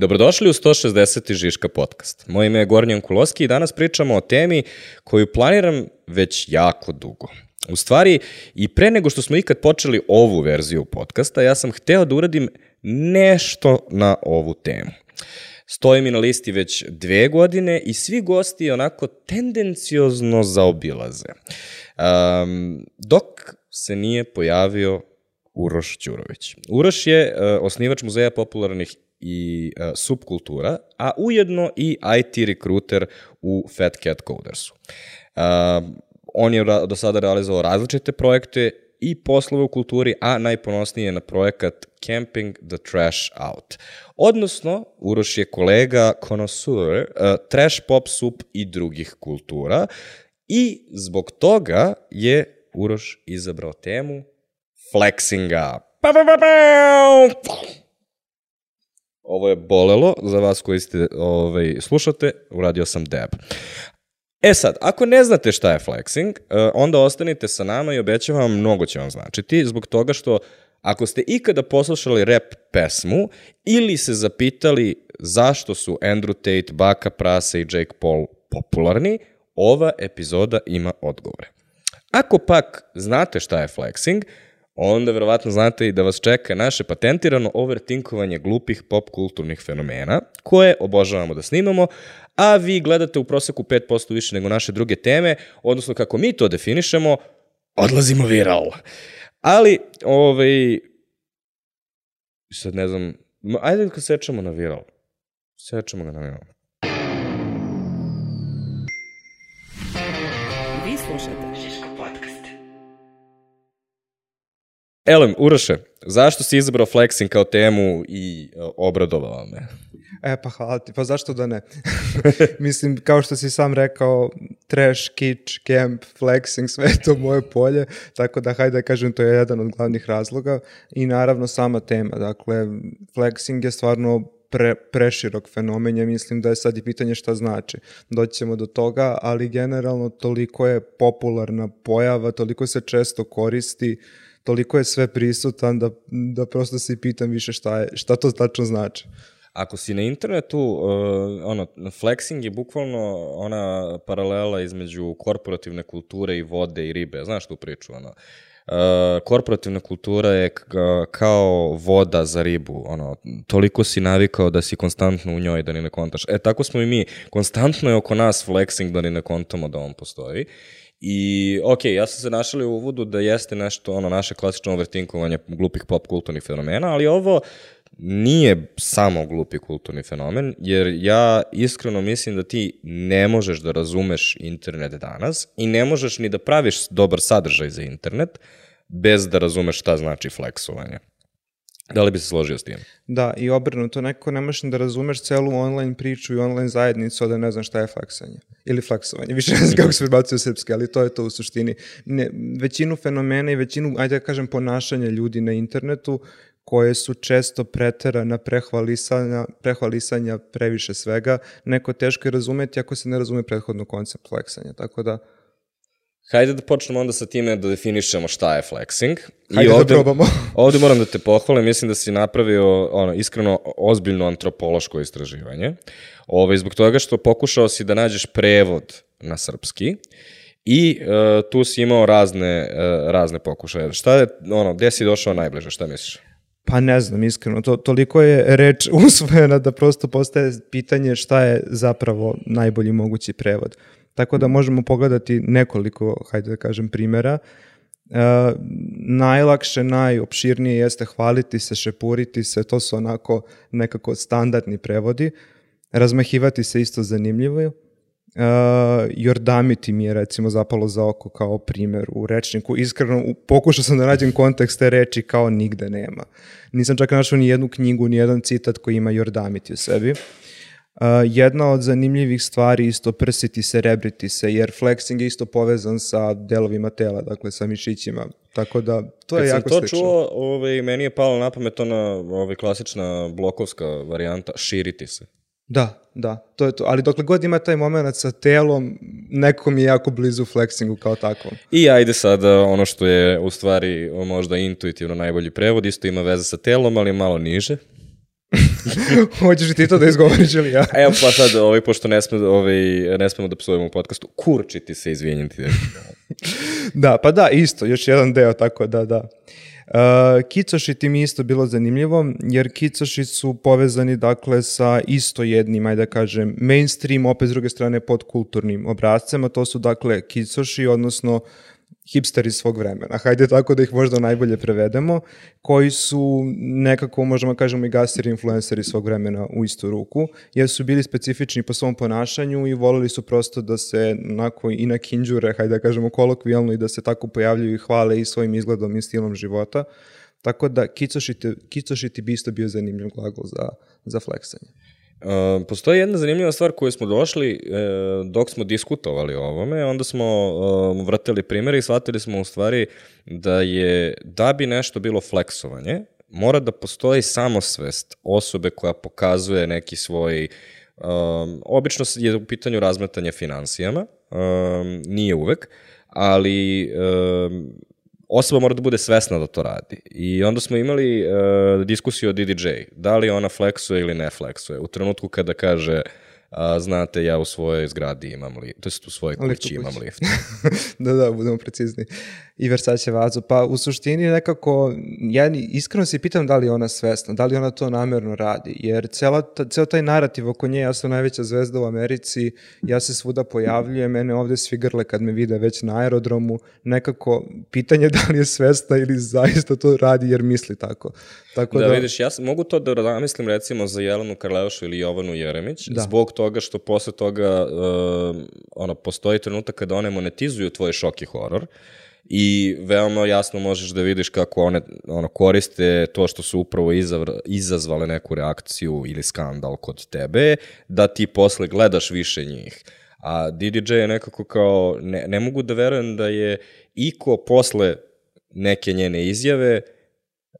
Dobrodošli u 160. Žiška podcast. Moje ime je Gornjan Kuloski i danas pričamo o temi koju planiram već jako dugo. U stvari, i pre nego što smo ikad počeli ovu verziju podcasta, ja sam hteo da uradim nešto na ovu temu. Stoji mi na listi već dve godine i svi gosti onako tendenciozno zaobilaze. Um, dok se nije pojavio Uroš Ćurović. Uroš je uh, osnivač Muzeja popularnih i uh, subkultura, a ujedno i IT rekruter u Fat Cat Codersu. Uh, on je do sada realizovao različite projekte i poslove u kulturi, a najponosniji je na projekat Camping the Trash Out. Odnosno, Uroš je kolega konosur uh, trash pop sup i drugih kultura i zbog toga je Uroš izabrao temu flexinga. Pa, pa, pa, pa. Ovo je bolelo za vas koji ste ovaj, slušate, uradio sam deb. E sad, ako ne znate šta je flexing, eh, onda ostanite sa nama i obećavam vam mnogo će vam značiti, zbog toga što ako ste ikada poslušali rap pesmu ili se zapitali zašto su Andrew Tate, Baka Prase i Jake Paul popularni, ova epizoda ima odgovore. Ako pak znate šta je flexing, onda verovatno znate i da vas čeka naše patentirano overtinkovanje glupih pop kulturnih fenomena, koje obožavamo da snimamo, a vi gledate u proseku 5% više nego naše druge teme, odnosno kako mi to definišemo, odlazimo viral. Ali, ovaj, sad ne znam, ajde da sečemo na viral. Sečemo ga na viral. Elem, Uroše, zašto si izabrao flexing kao temu i uh, obradovao me? E, pa hvala ti. Pa zašto da ne? Mislim, kao što si sam rekao, trash, kitsch, camp, flexing, sve to moje polje, tako da hajde da kažem, to je jedan od glavnih razloga i naravno sama tema. Dakle, flexing je stvarno pre, preširok fenomen, ja mislim da je sad i pitanje šta znači. Doći ćemo do toga, ali generalno toliko je popularna pojava, toliko se često koristi, toliko je sve prisutan da, da prosto se pitam više šta, je, šta to tačno znači. Ako si na internetu, uh, ono, flexing je bukvalno ona paralela između korporativne kulture i vode i ribe. Znaš tu priču, ono? Uh, korporativna kultura je kao voda za ribu, ono, toliko si navikao da si konstantno u njoj da ni ne kontaš. E, tako smo i mi, konstantno je oko nas flexing da ni ne kontamo da on postoji. I, ok, ja sam se našali u uvodu da jeste nešto, ono, naše klasično overtinkovanje glupih pop kulturnih fenomena, ali ovo nije samo glupi kulturni fenomen, jer ja iskreno mislim da ti ne možeš da razumeš internet danas i ne možeš ni da praviš dobar sadržaj za internet bez da razumeš šta znači fleksovanje. Da li bi se složio s tim? Da, i obrnuto, neko ne možeš da razumeš celu online priču i online zajednicu, da ne znaš šta je fleksanje. Ili fleksovanje, više ne znam kako se prebacio u srpski, ali to je to u suštini. Ne, većinu fenomena i većinu, ajde da kažem, ponašanja ljudi na internetu koje su često preterana prehvalisanja, prehvalisanja previše svega, neko teško je razumeti ako se ne razume prethodno koncept fleksanja. Tako da, Hajde da počnemo onda sa time da definišemo šta je flexing. Hajde I ovde, da probamo. ovde moram da te pohvalim, mislim da si napravio ono, iskreno ozbiljno antropološko istraživanje. Ove, zbog toga što pokušao si da nađeš prevod na srpski i uh, tu si imao razne, uh, razne pokušaje. Šta je, ono, gde si došao najbliže, šta misliš? Pa ne znam, iskreno, to, toliko je reč usvojena da prosto postaje pitanje šta je zapravo najbolji mogući prevod. Tako da možemo pogledati nekoliko, hajde da kažem, primera. E, najlakše, najopširnije jeste hvaliti se, šepuriti se, to su onako nekako standardni prevodi. Razmahivati se isto zanimljivo. Uh, Jordamiti mi je recimo zapalo za oko kao primer u rečniku. Iskreno, pokušao sam da nađem kontekst te reči kao nigde nema. Nisam čak našao ni jednu knjigu, ni jedan citat koji ima Jordamiti u sebi. Uh, jedna od zanimljivih stvari isto prsiti se, rebriti se, jer flexing je isto povezan sa delovima tela, dakle sa mišićima. Tako da, to Kad je sam jako to slično. čuo, ovaj, meni je palo na pamet ona ovaj, klasična blokovska varijanta, širiti se. Da, da, to je to. Ali dokle god ima taj moment sa telom, nekom je jako blizu flexingu kao takvom. I ajde sada ono što je u stvari možda intuitivno najbolji prevod, isto ima veze sa telom, ali malo niže. Hoćeš i ti to da izgovoriš ili ja? Evo pa sad, ovaj, pošto ne, sme, ovaj, ne smemo da psujemo u podcastu, kurčiti se, izvinjati. Da, pa da, isto, još jedan deo, tako da, da. Uh, kicoši ti mi isto bilo zanimljivo, jer kicoši su povezani dakle sa isto jednim, ajde da kažem, mainstream, opet s druge strane podkulturnim obrazcema, to su dakle kicoši, odnosno hipsteri svog vremena, hajde tako da ih možda najbolje prevedemo, koji su nekako, možemo da kažemo, i gasteri influenceri svog vremena u istu ruku, jer su bili specifični po svom ponašanju i volili su prosto da se onako i na kinđure, hajde da kažemo kolokvijalno, i da se tako pojavljuju i hvale i svojim izgledom i stilom života. Tako da kicošiti, kicošiti bi isto bio zanimljiv glagol za, za fleksanje. Uh, postoji jedna zanimljiva stvar koju smo došli uh, dok smo diskutovali o ovome, onda smo uh, vrteli primere i shvatili smo u stvari da je, da bi nešto bilo fleksovanje, mora da postoji samosvest osobe koja pokazuje neki svoj, um, obično je u pitanju razmetanje financijama, um, nije uvek, ali um, osoba mora da bude svesna da to radi. I onda smo imali uh, diskusiju o DDJ, da li ona fleksuje ili ne fleksuje. U trenutku kada kaže a, znate, ja u svojoj zgradi imam lift, to jest u svojoj kući imam lift. da, da, budemo precizni. I Versace vazu. Pa u suštini nekako, ja iskreno se pitam da li je ona svesna, da li ona to namerno radi, jer cela, ta, ceo taj narativ oko nje, ja sam najveća zvezda u Americi, ja se svuda pojavljujem, mene ovde svi grle kad me vide već na aerodromu, nekako pitanje da li je svesna ili zaista to radi jer misli tako. Tako da, da vidiš, ja mogu to da zamislim recimo za Jelenu Karleušu ili Jovanu Jeremić, da. zbog toga što posle toga uh, ono, postoji trenutak kada one monetizuju tvoj šok i horor, i veoma jasno možeš da vidiš kako one ono, koriste to što su upravo izazvale neku reakciju ili skandal kod tebe, da ti posle gledaš više njih. A DDJ je nekako kao, ne, ne mogu da verujem da je iko posle neke njene izjave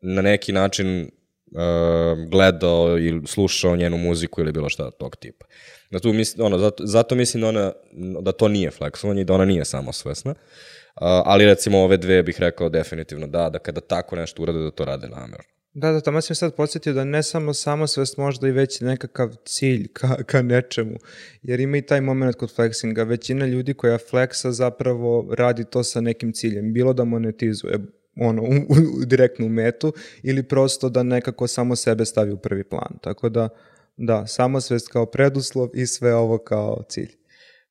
na neki način uh, gledao ili slušao njenu muziku ili bilo šta tog tipa. Da tu mislim, ono, zato, zato mislim da, ona, da to nije fleksovanje i da ona nije samosvesna. Uh, ali recimo ove dve bih rekao definitivno da, da kada tako nešto urade da to rade namerno. Da, da, tamo sam sad podsjetio da ne samo samosvest, možda i već nekakav cilj ka, ka nečemu, jer ima i taj moment kod flexinga. Većina ljudi koja fleksa zapravo radi to sa nekim ciljem, bilo da monetizuje ono, u, u, direktno u metu ili prosto da nekako samo sebe stavi u prvi plan. Tako da, da, samosvest kao preduslov i sve ovo kao cilj.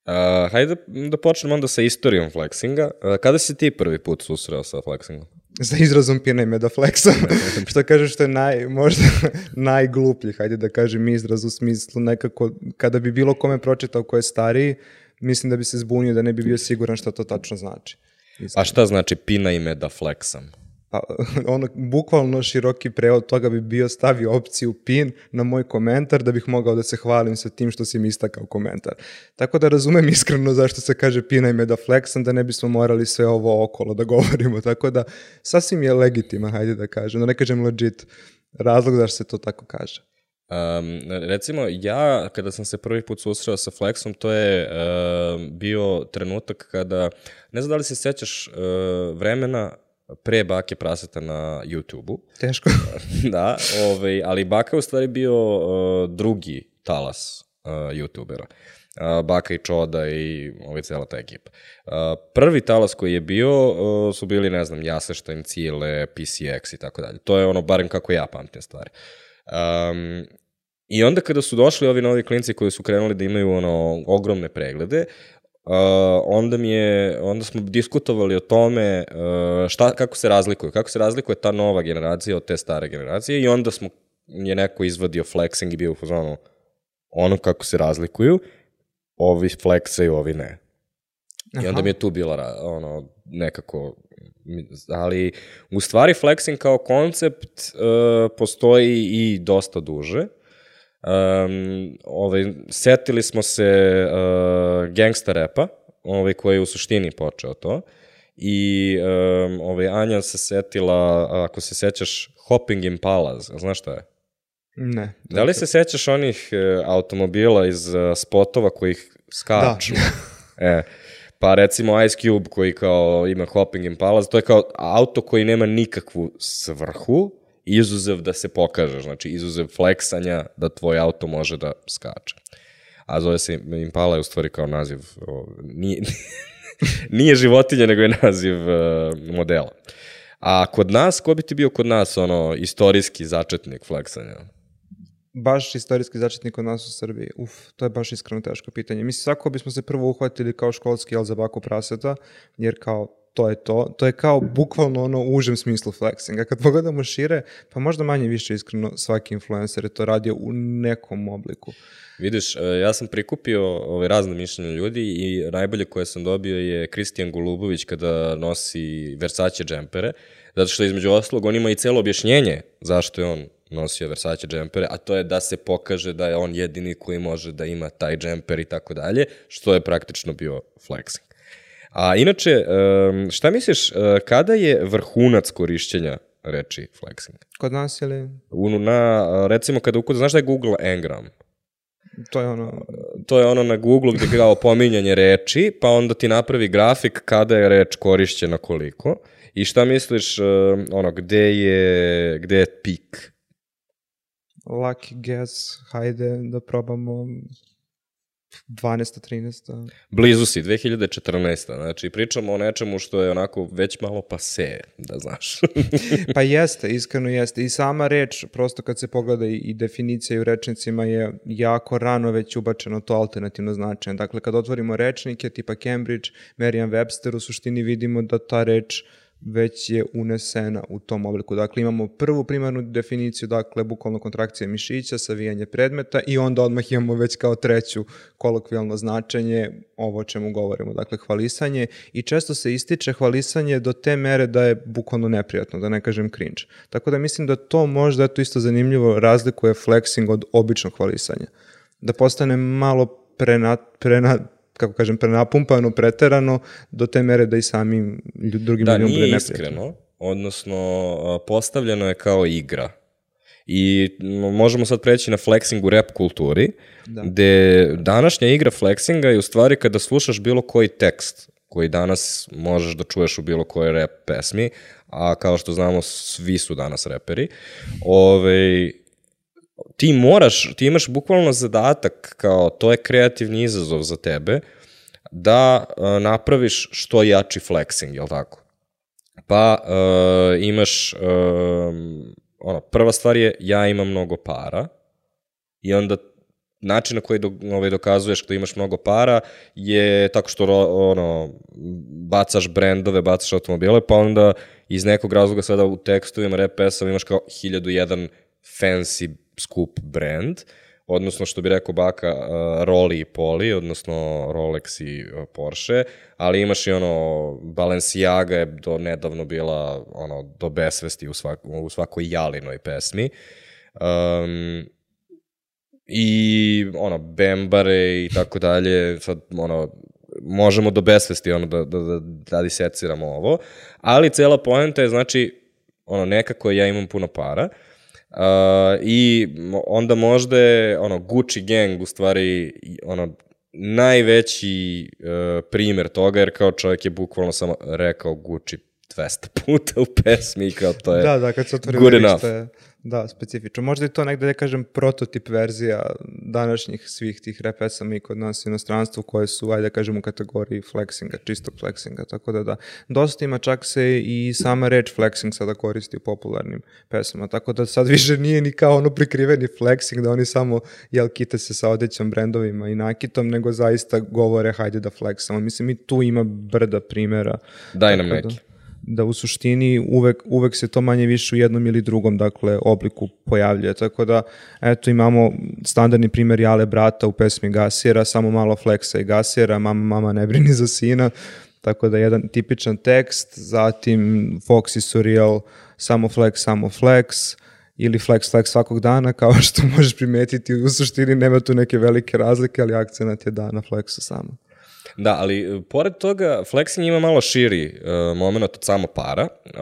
Uh, hajde da, počnemo onda sa istorijom flexinga. Uh, kada si ti prvi put susreo sa flexingom? Za izrazom pinaj me da što kažeš što je naj, možda najgluplji, hajde da kažem izraz u smislu nekako, kada bi bilo kome pročitao ko je stariji, mislim da bi se zbunio da ne bi bio siguran šta to tačno znači. Iskreno. A šta znači pinaj me da? Pa, ono, bukvalno široki prevod toga bi bio stavi opciju pin na moj komentar da bih mogao da se hvalim sa tim što si mi istakao komentar. Tako da razumem iskreno zašto se kaže pinaj me da flexam, da ne bismo morali sve ovo okolo da govorimo. Tako da sasvim je legitiman, hajde da kažem, da ne kažem legit razlog zašto se to tako kaže. Um, recimo, ja kada sam se prvi put susreo sa Flexom, to je uh, bio trenutak kada, ne znam da li se sećaš uh, vremena pre Bake Praseta na YouTube-u. Teško. da, ovaj, ali Baka je u stvari bio uh, drugi talas uh, YouTubera. Uh, Baka i Čoda i ovaj cela ta ekipa. Uh, prvi talas koji je bio uh, su bili, ne znam, Jaseštajn, Cile, PCX i tako dalje. To je ono, barem kako ja pamtim stvari. Um, I onda kada su došli ovi novi klinci koji su krenuli da imaju ono ogromne preglede, Uh, onda mi je, onda smo diskutovali o tome uh, šta, kako se razlikuje, kako se razlikuje ta nova generacija od te stare generacije i onda smo, je neko izvadio flexing i bio u fazonu ono kako se razlikuju, ovi flexaju, ovi ne. Aha. I onda mi je tu bila ono, nekako, ali u stvari flexing kao koncept uh, postoji i dosta duže. Um, ovaj, setili smo se uh, gangsta repa, ovaj, koji je u suštini počeo to. I um, ovaj, Anja se setila, ako se sećaš, Hopping Impala, znaš šta je? Ne. Da li se sećaš onih uh, automobila iz uh, spotova koji skaču? Da. e, pa recimo Ice Cube koji kao ima Hopping Impala, to je kao auto koji nema nikakvu svrhu, izuzev da se pokažeš, znači izuzev fleksanja da tvoj auto može da skače. A zove se Impala je u stvari kao naziv, o, nije, nije životinja, nego je naziv uh, modela. A kod nas, ko bi ti bio kod nas, ono, istorijski začetnik fleksanja? baš istorijski začetnik kod nas u Srbiji? Uf, to je baš iskreno teško pitanje. Mislim, svako bismo se prvo uhvatili kao školski jel za baku praseta, jer kao to je to. To je kao bukvalno ono u užem smislu flexinga. Kad pogledamo šire, pa možda manje više iskreno svaki influencer je to radio u nekom obliku. Vidiš, e, ja sam prikupio ove razne mišljenja ljudi i najbolje koje sam dobio je Kristijan Golubović kada nosi Versace džempere, zato što između oslog on ima i celo objašnjenje zašto je on nosio Versace džempere, a to je da se pokaže da je on jedini koji može da ima taj džemper i tako dalje, što je praktično bio flexing. A inače, šta misliš, e, kada je vrhunac korišćenja reči flexing? Kod nas ili? Unu na, recimo kada ukuda, znaš da je Google Engram? To je ono... To je ono na Google gde kao pominjanje reči, pa onda ti napravi grafik kada je reč korišćena koliko. I šta misliš, ono, gde je, gde je pik? Lucky guess, hajde da probamo 12. 13. Blizu si, 2014. Znači, pričamo o nečemu što je onako već malo pase, da znaš. pa jeste, iskreno jeste. I sama reč, prosto kad se pogleda i definicija u rečnicima je jako rano već ubačeno to alternativno značenje. Dakle, kad otvorimo rečnike tipa Cambridge, Merriam-Webster, u suštini vidimo da ta reč već je unesena u tom obliku. Dakle, imamo prvu primarnu definiciju, dakle, bukvalno kontrakcija mišića, savijanje predmeta i onda odmah imamo već kao treću kolokvijalno značenje, ovo o čemu govorimo, dakle, hvalisanje i često se ističe hvalisanje do te mere da je bukvalno neprijatno, da ne kažem cringe. Tako da mislim da to možda, eto isto zanimljivo, razlikuje flexing od običnog hvalisanja. Da postane malo prenat, prenat, kako kažem, prenapumpano, preterano, do te mere da i samim drugim da, ljudima bude Da, nije iskreno, odnosno postavljeno je kao igra. I možemo sad preći na flexing u rap kulturi, da. gde današnja igra flexinga je u stvari kada slušaš bilo koji tekst koji danas možeš da čuješ u bilo kojoj rap pesmi, a kao što znamo svi su danas reperi, ove, ti moraš, ti imaš bukvalno zadatak kao to je kreativni izazov za tebe da uh, napraviš što jači flexing, jel tako? Pa uh, imaš, uh, ono, prva stvar je ja imam mnogo para i onda način na koji do, ovaj, dokazuješ da imaš mnogo para je tako što ono, bacaš brendove, bacaš automobile, pa onda iz nekog razloga sada u tekstovima rap pesama imaš kao 1001 fancy skup brand, odnosno što bi rekao Baka, uh, Roli i Poli, odnosno Rolex i uh, Porsche, ali imaš i ono, Balenciaga je do nedavno bila ono, do besvesti u, svak, u svakoj Jalinoj pesmi. Um, i ono, Bembare i tako dalje, sad ono, možemo do besvesti ono, da, da, da, da diseciramo ovo, ali cela poenta je znači, ono, nekako ja imam puno para, Uh, I onda možda je ono, Gucci gang u stvari ono, najveći uh, primer toga, jer kao čovjek je bukvalno samo rekao Gucci 200 puta u pesmi i kao to je da, da, kad se otvori good enough. Je, Da, specifično. Možda je to negde, da kažem, prototip verzija današnjih svih tih rap pesama i kod nas u inostranstvu koje su, ajde da kažem, u kategoriji flexinga, čistog flexinga, tako da da. Dosta ima čak se i sama reč flexing sada koristi u popularnim pesama, tako da sad više nije ni kao ono prikriveni flexing, da oni samo, jel, kite se sa odećom brendovima i nakitom, nego zaista govore, hajde da flexamo. Mislim, i tu ima brda primera. Daj nam neki. Da, da u suštini uvek, uvek se to manje više u jednom ili drugom dakle, obliku pojavljuje. Tako da, eto, imamo standardni primjer Jale brata u pesmi Gasira, samo malo fleksa i Gasira, mama, mama ne brini za sina, tako da jedan tipičan tekst, zatim Fox i Surreal, samo flex, samo flex, ili flex flex svakog dana, kao što možeš primetiti, u suštini nema tu neke velike razlike, ali akcenat je da na flexu samo. Da, ali e, pored toga, flexing ima malo širi uh, moment od samo para. Uh,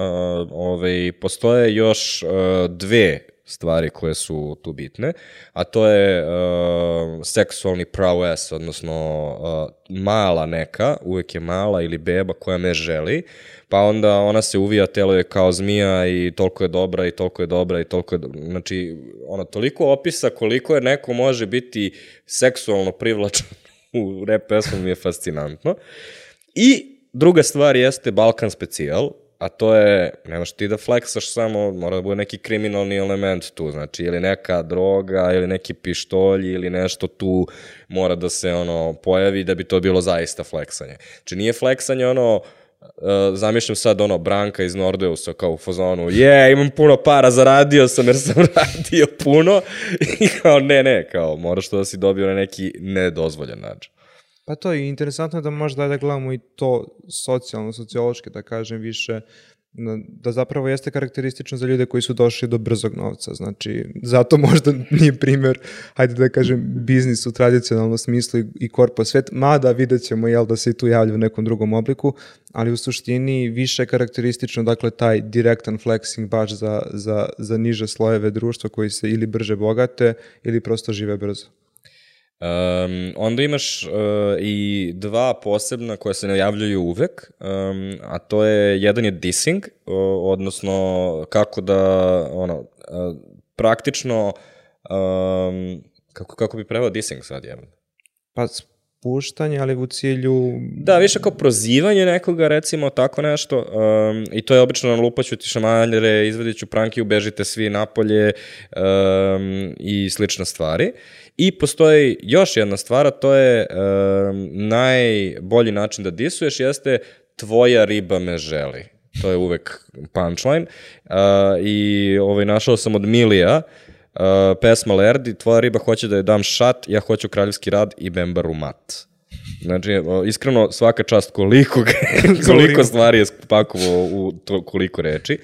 ovaj, postoje još uh, dve stvari koje su tu bitne, a to je uh, seksualni prowess, odnosno uh, mala neka, uvek je mala ili beba koja me želi, pa onda ona se uvija, telo je kao zmija i toliko je dobra i toliko je dobra i toliko je dobra. Znači, ono, toliko opisa koliko je neko može biti seksualno privlačan u rap pesmu mi je fascinantno. I druga stvar jeste Balkan specijal, a to je, nemaš ti da fleksaš samo, mora da bude neki kriminalni element tu, znači ili neka droga, ili neki pištolj, ili nešto tu mora da se ono pojavi da bi to bilo zaista fleksanje. Znači nije fleksanje ono, Uh, zamišljam sad ono Branka iz Nordeusa kao u fazonu, je, yeah, imam puno para, zaradio sam jer sam radio puno i kao ne, ne, kao moraš to da si dobio na neki nedozvoljen način. Pa to je interesantno da možda da gledamo i to socijalno, sociološki, da kažem više, da zapravo jeste karakteristično za ljude koji su došli do brzog novca. Znači, zato možda nije primer, hajde da kažem, biznis u tradicionalnom smislu i, korpo svet, mada vidjet ćemo, jel, da se i tu javlja u nekom drugom obliku, ali u suštini više je karakteristično, dakle, taj direktan flexing baš za, za, za niže slojeve društva koji se ili brže bogate ili prosto žive brzo. Um, onda imaš uh, i dva posebna koja se najavljuju uvek, um, a to je, jedan je dissing, uh, odnosno kako da, ono, uh, praktično, um, kako, kako bi prevao dissing sad, jedan? Pa spuštanje, ali u cilju... Da, više kao prozivanje nekoga, recimo, tako nešto. Um, I to je obično na lupaću ti šamanjere, izvedit ću prankiju, bežite svi napolje um, i slične stvari. I postoji još jedna stvar, a to je um, najbolji način da disuješ jeste tvoja riba me želi. To je uvek punchline. Uh, I ovaj, našao sam od Milija, uh, pesma Lerdi, tvoja riba hoće da je dam šat, ja hoću kraljevski rad i bembaru mat. Znači, iskreno, svaka čast koliko, koliko stvari je spakovao u to, koliko reči.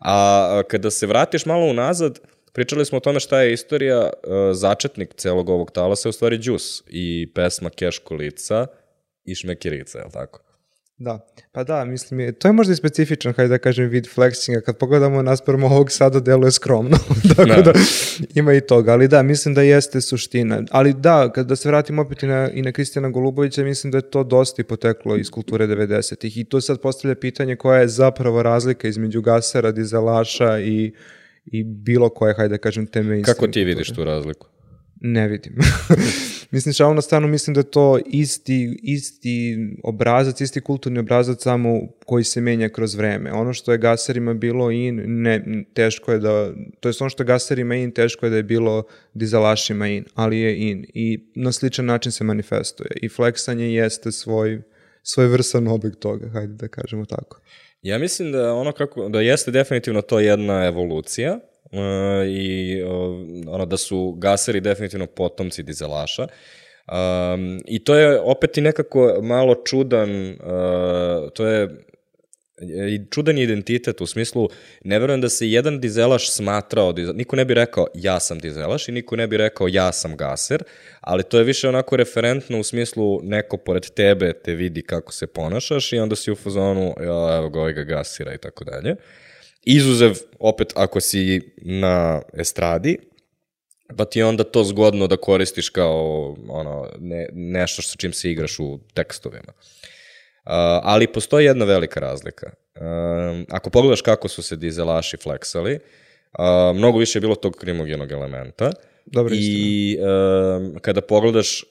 A kada se vratiš malo unazad, pričali smo o tome šta je istorija, začetnik celog ovog talasa je u stvari Džus i pesma Keško lica i Šmekirica, je li tako? Da, pa da, mislim, je, to je možda i specifičan, hajde da kažem, vid flexinga, kad pogledamo naspram ovog sada deluje skromno, tako da. da ima i toga, ali da, mislim da jeste suština, ali da, kada se vratimo opet i na, i na Kristijana Golubovića, mislim da je to dosta i poteklo iz kulture 90-ih i to sad postavlja pitanje koja je zapravo razlika između gasera, dizelaša i, i bilo koje, hajde da kažem, teme. Kako ti vidiš tu razliku? Ne vidim. mislim, šalom na stanu, mislim da je to isti, isti obrazac, isti kulturni obrazac samo koji se menja kroz vreme. Ono što je gaserima bilo in, ne, teško je da, to je ono što je gaserima in, teško je da je bilo dizalašima in, ali je in. I na sličan način se manifestuje. I fleksanje jeste svoj, svoj vrsan oblik toga, hajde da kažemo tako. Ja mislim da ono kako, da jeste definitivno to jedna evolucija, uh, i uh, ono da su gaseri definitivno potomci dizelaša. Um, I to je opet i nekako malo čudan, uh, to je i čudan identitet u smislu, ne verujem da se jedan dizelaš smatrao, niko ne bi rekao ja sam dizelaš i niko ne bi rekao ja sam gaser, ali to je više onako referentno u smislu neko pored tebe te vidi kako se ponašaš i onda si u fazonu, evo ga ovaj ga gasira i tako dalje. Izuzev, opet, ako si na estradi, pa ti je onda to zgodno da koristiš kao ono, ne, nešto sa čim se igraš u tekstovima. Uh, ali postoji jedna velika razlika. Uh, ako pogledaš kako su se dizelaši fleksali, uh, mnogo više je bilo tog krimogenog elementa. Dobro, I uh, kada pogledaš,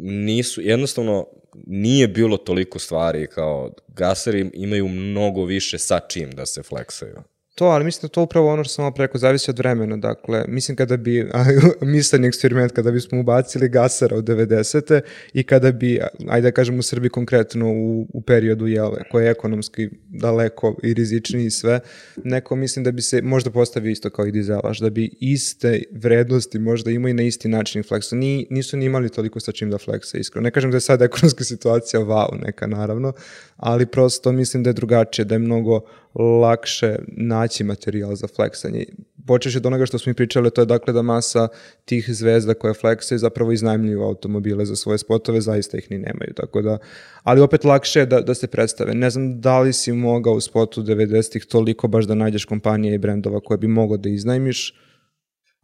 nisu, jednostavno, nije bilo toliko stvari kao gaseri imaju mnogo više sa čim da se fleksaju. To, ali mislim da to upravo ono što sam preko, zavisi od vremena. Dakle, mislim kada bi, mislen eksperiment, kada bismo ubacili gasera u 90. i kada bi, ajde da kažem u Srbiji konkretno u, u periodu jele, koje je ekonomski daleko i rizičniji i sve, neko mislim da bi se možda postavio isto kao i dizelaš, da bi iste vrednosti možda imao i na isti način fleksa. Ni, nisu ni imali toliko sa čim da fleksa, iskreno. Ne kažem da je sad ekonomska situacija wow neka, naravno, ali prosto mislim da je drugačije, da je mnogo lakše naći materijal za fleksanje. Počeš od onoga što smo mi pričali, to je dakle da masa tih zvezda koje fleksaju zapravo iznajmljuju automobile za svoje spotove, zaista ih ni nemaju. Tako da, ali opet lakše je da, da se predstave. Ne znam da li si mogao u spotu 90-ih toliko baš da nađeš kompanije i brendova koje bi mogao da iznajmiš,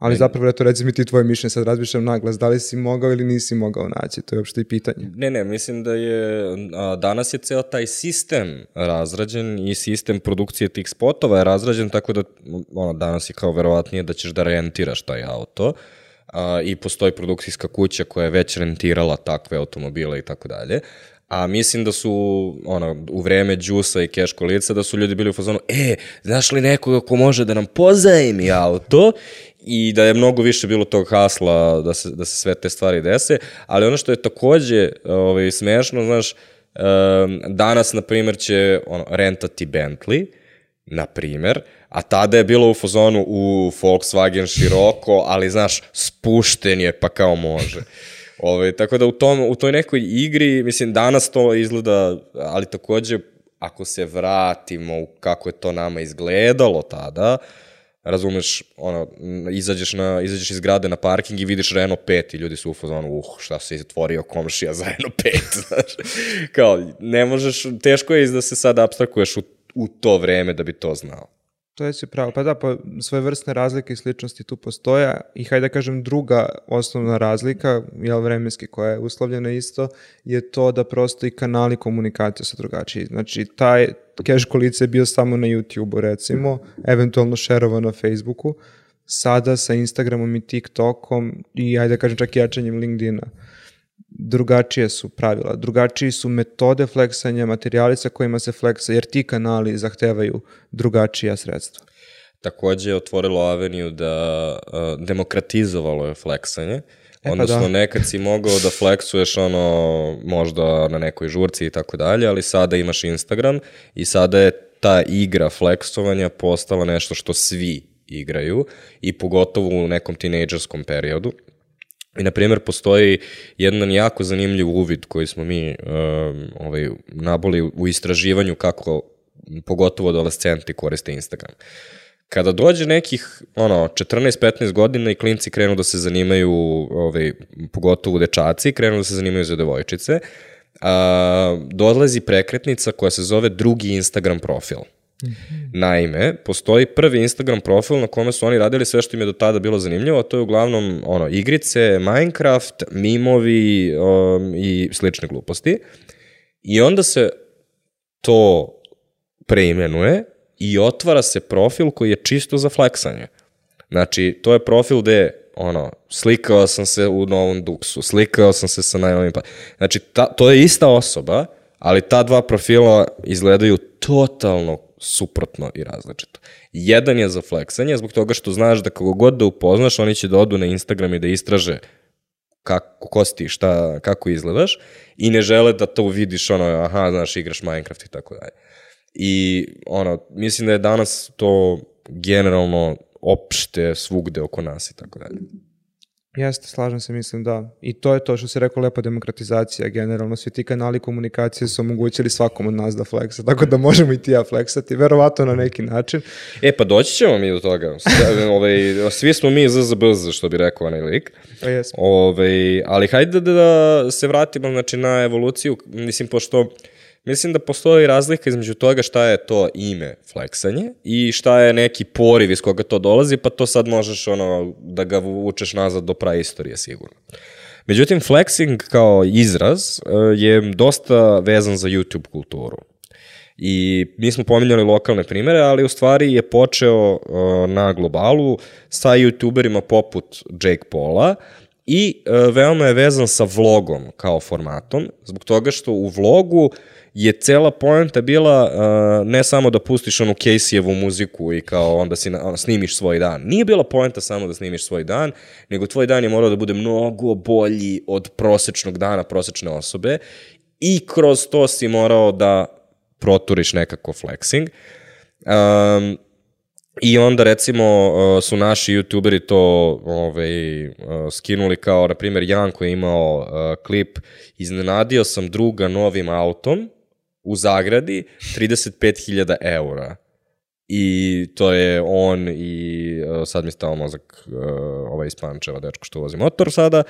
Ali zapravo, eto, reci mi ti tvoje mišljenje, sad razmišljam naglas, da li si mogao ili nisi mogao naći, to je uopšte i pitanje. Ne, ne, mislim da je, a, danas je ceo taj sistem razrađen i sistem produkcije tih spotova je razrađen, tako da ono, danas je kao verovatnije da ćeš da rentiraš taj auto a, i postoji produkcijska kuća koja je već rentirala takve automobile i tako dalje. A mislim da su, ono, u vreme džusa i keš kolica, da su ljudi bili u fazonu, e, znaš li nekoga ko može da nam pozajmi auto? I da je mnogo više bilo tog hasla da se, da se sve te stvari dese. Ali ono što je takođe ovaj, smešno, znaš, um, danas, na primjer, će ono, rentati Bentley, na primer, a tada je bilo u fazonu u Volkswagen široko, ali znaš, spušten je pa kao može. Ove, tako da u, tom, u toj nekoj igri, mislim, danas to izgleda, ali takođe, ako se vratimo u kako je to nama izgledalo tada, razumeš, ono, izađeš, na, izađeš iz grade na parking i vidiš Renault 5 i ljudi su u fazonu, uh, šta se izotvorio komšija za Renault 5, znaš. Kao, ne možeš, teško je da se sad abstrakuješ u, u to vreme da bi to znao. To si pravo. Pa da, pa svoje vrstne razlike i sličnosti tu postoja i hajde da kažem druga osnovna razlika, jel vremenski koja je uslovljena isto, je to da prosto i kanali komunikacije su drugačiji. Znači, taj cash kolice je bio samo na YouTube-u recimo, eventualno šerovo na Facebooku, sada sa Instagramom i TikTokom i ajde da kažem čak i jačanjem LinkedIna drugačije su pravila, drugačiji su metode fleksanja, materijali sa kojima se fleksa, jer ti kanali zahtevaju drugačija sredstva. Takođe je otvorilo aveniju da uh, demokratizovalo je fleksanje, E, pa odnosno da. nekad si mogao da fleksuješ ono možda na nekoj žurci i tako dalje, ali sada imaš Instagram i sada je ta igra fleksovanja postala nešto što svi igraju i pogotovo u nekom tinejdžerskom periodu. I, na primjer, postoji jedan jako zanimljiv uvid koji smo mi um, ovaj, naboli u istraživanju kako pogotovo adolescenti koriste Instagram. Kada dođe nekih ono 14-15 godina i klinci krenu da se zanimaju, ovaj, pogotovo dečaci, krenu da se zanimaju za devojčice, a, dolazi prekretnica koja se zove drugi Instagram profil. Naime, postoji prvi Instagram profil na kome su oni radili sve što im je do tada bilo zanimljivo, a to je uglavnom ono, igrice, Minecraft, mimovi um, i slične gluposti. I onda se to preimenuje i otvara se profil koji je čisto za fleksanje. Znači, to je profil gde ono, slikao sam se u novom duksu, slikao sam se sa najnovim. Znači, ta, to je ista osoba, ali ta dva profila izgledaju totalno suprotno i različito. Jedan je za fleksanje, zbog toga što znaš da kako god da upoznaš, oni će da odu na Instagram i da istraže kako, ko si ti, šta, kako izgledaš i ne žele da to vidiš ono, aha, znaš, igraš Minecraft i tako dalje. I ono, mislim da je danas to generalno opšte svugde oko nas i tako dalje. Jeste, slažem se, mislim da. I to je to što se rekao lepa demokratizacija generalno. Svi ti kanali komunikacije su omogućili svakom od nas da fleksa, tako da možemo i ti ja fleksati, verovatno na neki način. E, pa doći ćemo mi do toga. S- ovaj, svi smo mi ZZBZ, što bi rekao onaj lik. Pa jesmo. Ove, ali hajde da, da se vratimo znači, na evoluciju, mislim, pošto mislim da postoji razlika između toga šta je to ime fleksanje i šta je neki poriv iz koga to dolazi, pa to sad možeš ono, da ga vučeš nazad do praistorije sigurno. Međutim, flexing kao izraz e, je dosta vezan za YouTube kulturu. I mi smo pominjali lokalne primere, ali u stvari je počeo uh, na globalu sa youtuberima poput Jake Paula i uh, veoma je vezan sa vlogom kao formatom, zbog toga što u vlogu je cela poenta bila uh, ne samo da pustiš onu Casey-evu muziku i kao onda si na, ono, snimiš svoj dan. Nije bila poenta samo da snimiš svoj dan, nego tvoj dan je morao da bude mnogo bolji od prosečnog dana prosečne osobe i kroz to si morao da proturiš nekako flexing. Um, I onda recimo uh, su naši youtuberi to ovaj, uh, skinuli kao, na primjer, Jan koji je imao uh, klip Iznenadio sam druga novim autom u zagradi 35.000 eura. I to je on i sad mi stao mozak ovaj iz Pančeva, dečko što vozi motor sada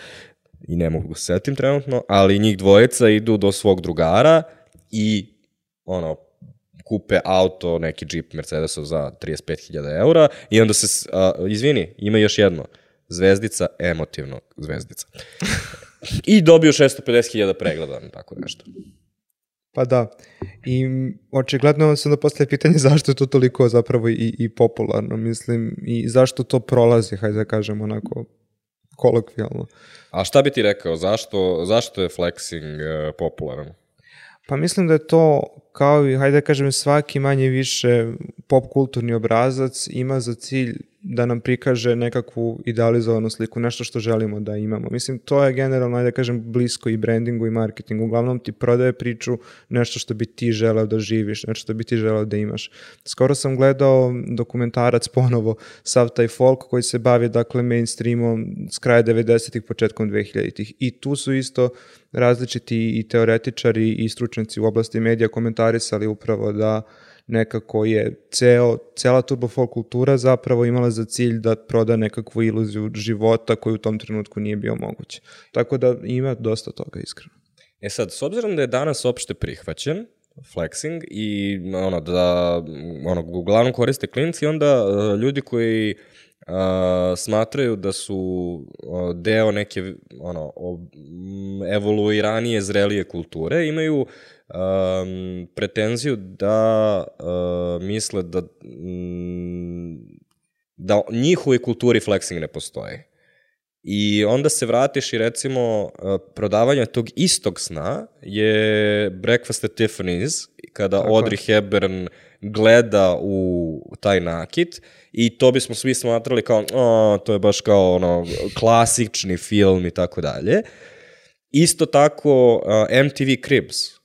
i ne mogu da se setim trenutno, ali njih dvojica idu do svog drugara i ono, kupe auto, neki Jeep Mercedesov za 35.000 eura i onda se, a, izvini, ima još jedno, zvezdica, emotivno zvezdica. I dobio 650.000 pregleda, tako nešto. Pa da. I očigledno se onda postaje pitanje zašto je to toliko zapravo i, i popularno, mislim, i zašto to prolazi, hajde da kažem onako kolokvijalno. A šta bi ti rekao, zašto, zašto je flexing uh, popularan? Pa mislim da je to kao i, hajde da kažem, svaki manje više pop kulturni obrazac ima za cilj da nam prikaže nekakvu idealizovanu sliku, nešto što želimo da imamo. Mislim, to je generalno, ajde da kažem, blisko i brandingu i marketingu. Uglavnom ti prodaje priču nešto što bi ti želeo da živiš, nešto što bi ti želeo da imaš. Skoro sam gledao dokumentarac ponovo, sav taj folk koji se bavi, dakle, mainstreamom s kraja 90-ih, početkom 2000-ih. I tu su isto različiti i teoretičari i stručnjaci u oblasti medija komentarisali upravo da nekako je ceo, cela turbo folk kultura zapravo imala za cilj da proda nekakvu iluziju života koji u tom trenutku nije bio moguće. Tako da ima dosta toga iskreno. E sad, s obzirom da je danas opšte prihvaćen, flexing i ono da ono uglavnom koriste klinci onda uh, ljudi koji uh, smatraju da su uh, deo neke ono evoluiranije zrelije kulture imaju um, pretenziju da uh, misle da mm, da njihovoj kulturi flexing ne postoji. I onda se vratiš i recimo prodavanje tog istog sna je Breakfast at Tiffany's kada Tako. Audrey Hepburn gleda u taj nakit i to bismo svi smatrali kao o, to je baš kao ono klasični film i tako dalje. Isto tako uh, MTV Cribs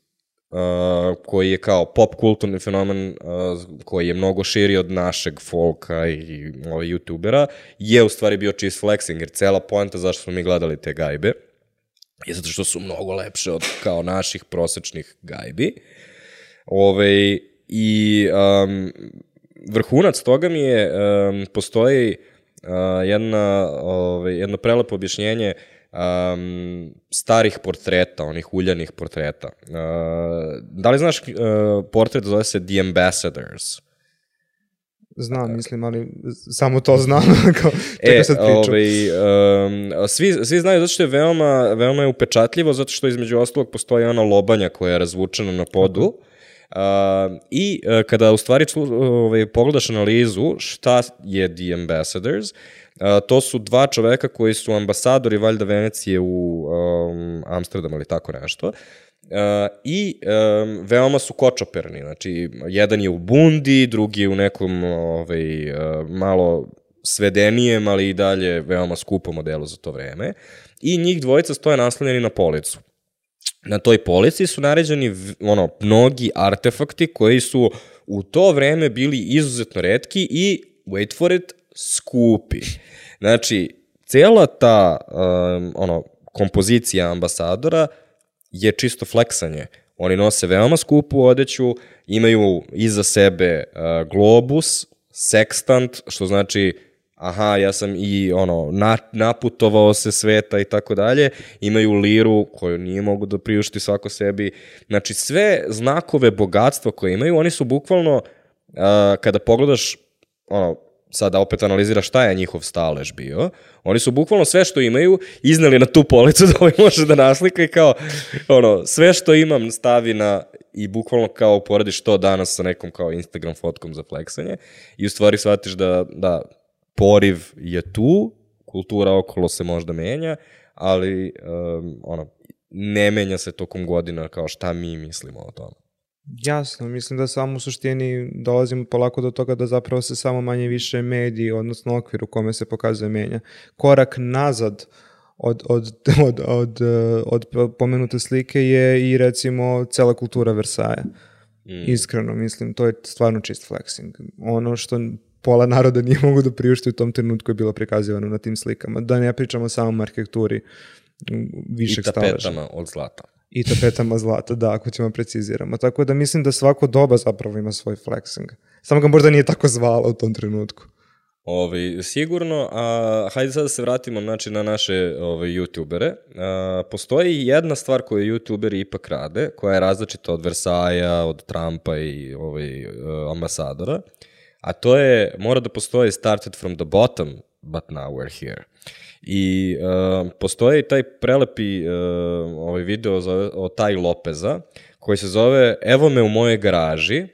koji je kao pop kulturni fenomen uh, koji je mnogo širi od našeg folka i ovaj, youtubera, je u stvari bio čist flexing, jer cela poenta zašto smo mi gledali te gajbe je zato što su mnogo lepše od kao naših prosečnih gajbi. Ove, ovaj, I um, vrhunac toga mi je, um, postoji uh, jedna, ove, ovaj, jedno prelepo objašnjenje uh, um, starih portreta, onih uljanih portreta. Uh, da li znaš uh, portret zove se The Ambassadors? Znam, mislim, ali samo to znam. kao, e, sad. Ovaj, um, svi, svi znaju zato što je veoma, veoma je upečatljivo, zato što između ostalog postoji ona lobanja koja je razvučena na podu. Uh, I uh, kada u stvari člu, ovaj, pogledaš analizu šta je The Ambassadors, to su dva čoveka koji su ambasadori valjda Venecije u um, Amsterdamu ili tako nešto. Uh, I um, veoma su kočoperni, znači jedan je u bundi, drugi je u nekom ovaj, uh, malo svedenijem, ali i dalje veoma skupom modelu za to vreme. I njih dvojica stoje naslanjeni na policu. Na toj polici su naređeni ono, mnogi artefakti koji su u to vreme bili izuzetno redki i, wait for it, skupi. Znači, cela ta um, ono, kompozicija ambasadora je čisto fleksanje. Oni nose veoma skupu odeću, imaju iza sebe uh, globus, sekstant, što znači aha, ja sam i ono, na, naputovao se sveta i tako dalje, imaju liru koju nije mogu da priušti svako sebi. Znači, sve znakove bogatstva koje imaju, oni su bukvalno, uh, kada pogledaš ono, sada opet analizira šta je njihov stalež bio, oni su bukvalno sve što imaju izneli na tu policu da ovaj može da naslika i kao, ono, sve što imam stavi na i bukvalno kao porediš to danas sa nekom kao Instagram fotkom za fleksanje i u stvari shvatiš da, da poriv je tu, kultura okolo se možda menja, ali um, ono, ne menja se tokom godina kao šta mi mislimo o tome. Jasno, mislim da samo u suštini dolazimo polako do toga da zapravo se samo manje više mediji, odnosno okvir u kome se pokazuje menja. Korak nazad od, od, od, od, od pomenute slike je i recimo cela kultura Versaja. Mm. Iskreno, mislim, to je stvarno čist flexing. Ono što pola naroda nije mogu da priušti u tom trenutku je bilo prikazivano na tim slikama. Da ne pričamo samo o arhitekturi višeg staleža. I tapetama od zlata i tapetama zlata, da, ako ćemo preciziramo. Tako da mislim da svako doba zapravo ima svoj flexing. Samo ga možda nije tako zvala u tom trenutku. Ovi, sigurno, a hajde sad da se vratimo znači, na naše ove, youtubere. A, postoji jedna stvar koju youtuberi ipak rade, koja je različita od Versaja, od Trumpa i ovaj, ambasadora, a to je, mora da postoji started from the bottom but now we're here. I uh, postoji taj prelepi uh, ovaj video zove, o Taj Lopeza, koji se zove Evo me u moje garaži,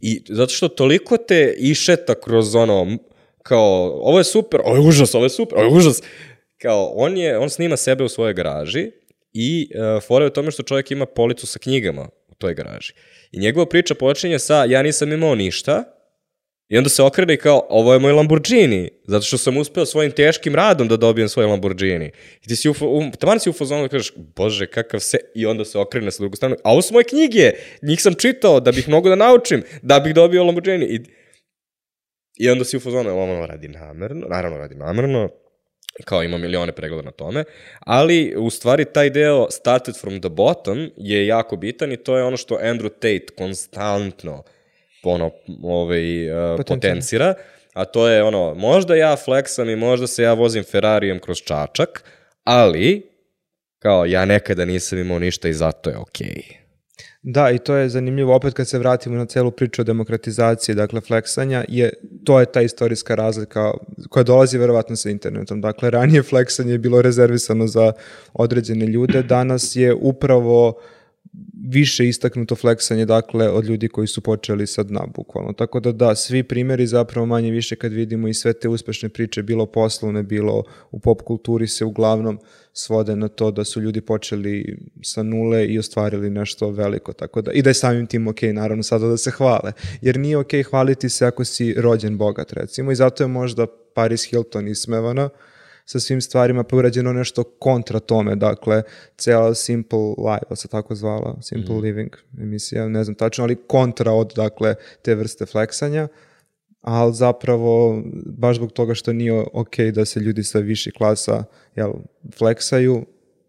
i zato što toliko te išeta kroz ono, kao, ovo je super, ovo je užas, ovo je super, ovo je užas. Kao, on, je, on snima sebe u svojoj garaži i uh, fora je u tome što čovjek ima policu sa knjigama u toj garaži. I njegova priča počinje sa, ja nisam imao ništa, I onda se okrene kao, ovo je moj Lamborghini, zato što sam uspeo svojim teškim radom da dobijem svoj Lamborghini. I ti si u, u taman si u fazonu da kažeš, bože, kakav se, i onda se okrene sa drugu stranu, a ovo su moje knjige, njih sam čitao da bih mogo da naučim, da bih dobio Lamborghini. I, i onda si u fazonu, ovo radi namerno, naravno radi namerno, kao ima milione pregleda na tome, ali u stvari taj deo started from the bottom je jako bitan i to je ono što Andrew Tate konstantno ono, ovaj, uh, potencira, a to je ono, možda ja flexam i možda se ja vozim Ferrarijem kroz čačak, ali kao ja nekada nisam imao ništa i zato je okej. Okay. Da, i to je zanimljivo opet kad se vratimo na celu priču o demokratizaciji, dakle fleksanja, je, to je ta istorijska razlika koja dolazi verovatno sa internetom. Dakle, ranije fleksanje je bilo rezervisano za određene ljude, danas je upravo uh, više istaknuto fleksanje dakle od ljudi koji su počeli sad na bukvalno. Tako da da, svi primjeri zapravo manje više kad vidimo i sve te uspešne priče, bilo poslovne, bilo u pop kulturi se uglavnom svode na to da su ljudi počeli sa nule i ostvarili nešto veliko. Tako da, I da je samim tim ok, naravno sada da se hvale. Jer nije ok hvaliti se ako si rođen bogat recimo i zato je možda Paris Hilton ismevana, sa svim stvarima, pa urađeno nešto kontra tome, dakle, cela Simple Life, se tako zvala, Simple mm. Living emisija, ne znam tačno, ali kontra od, dakle, te vrste fleksanja, ali zapravo, baš zbog toga što nije ok da se ljudi sa viši klasa jel, fleksaju,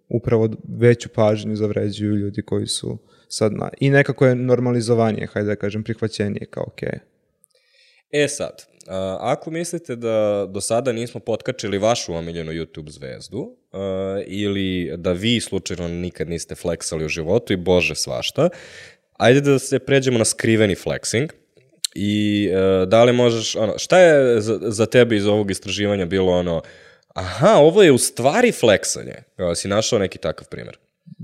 upravo veću pažnju zavređuju ljudi koji su sad na... I nekako je normalizovanje, hajde da kažem, prihvaćenije kao ok. E sad, ako mislite da do sada nismo potkačili vašu omiljenu YouTube zvezdu uh, ili da vi slučajno nikad niste fleksali u životu i bože svašta, ajde da se pređemo na skriveni flexing i uh, da li možeš, ono, šta je za, za tebe iz ovog istraživanja bilo ono, aha, ovo je u stvari fleksanje, kao si našao neki takav primer?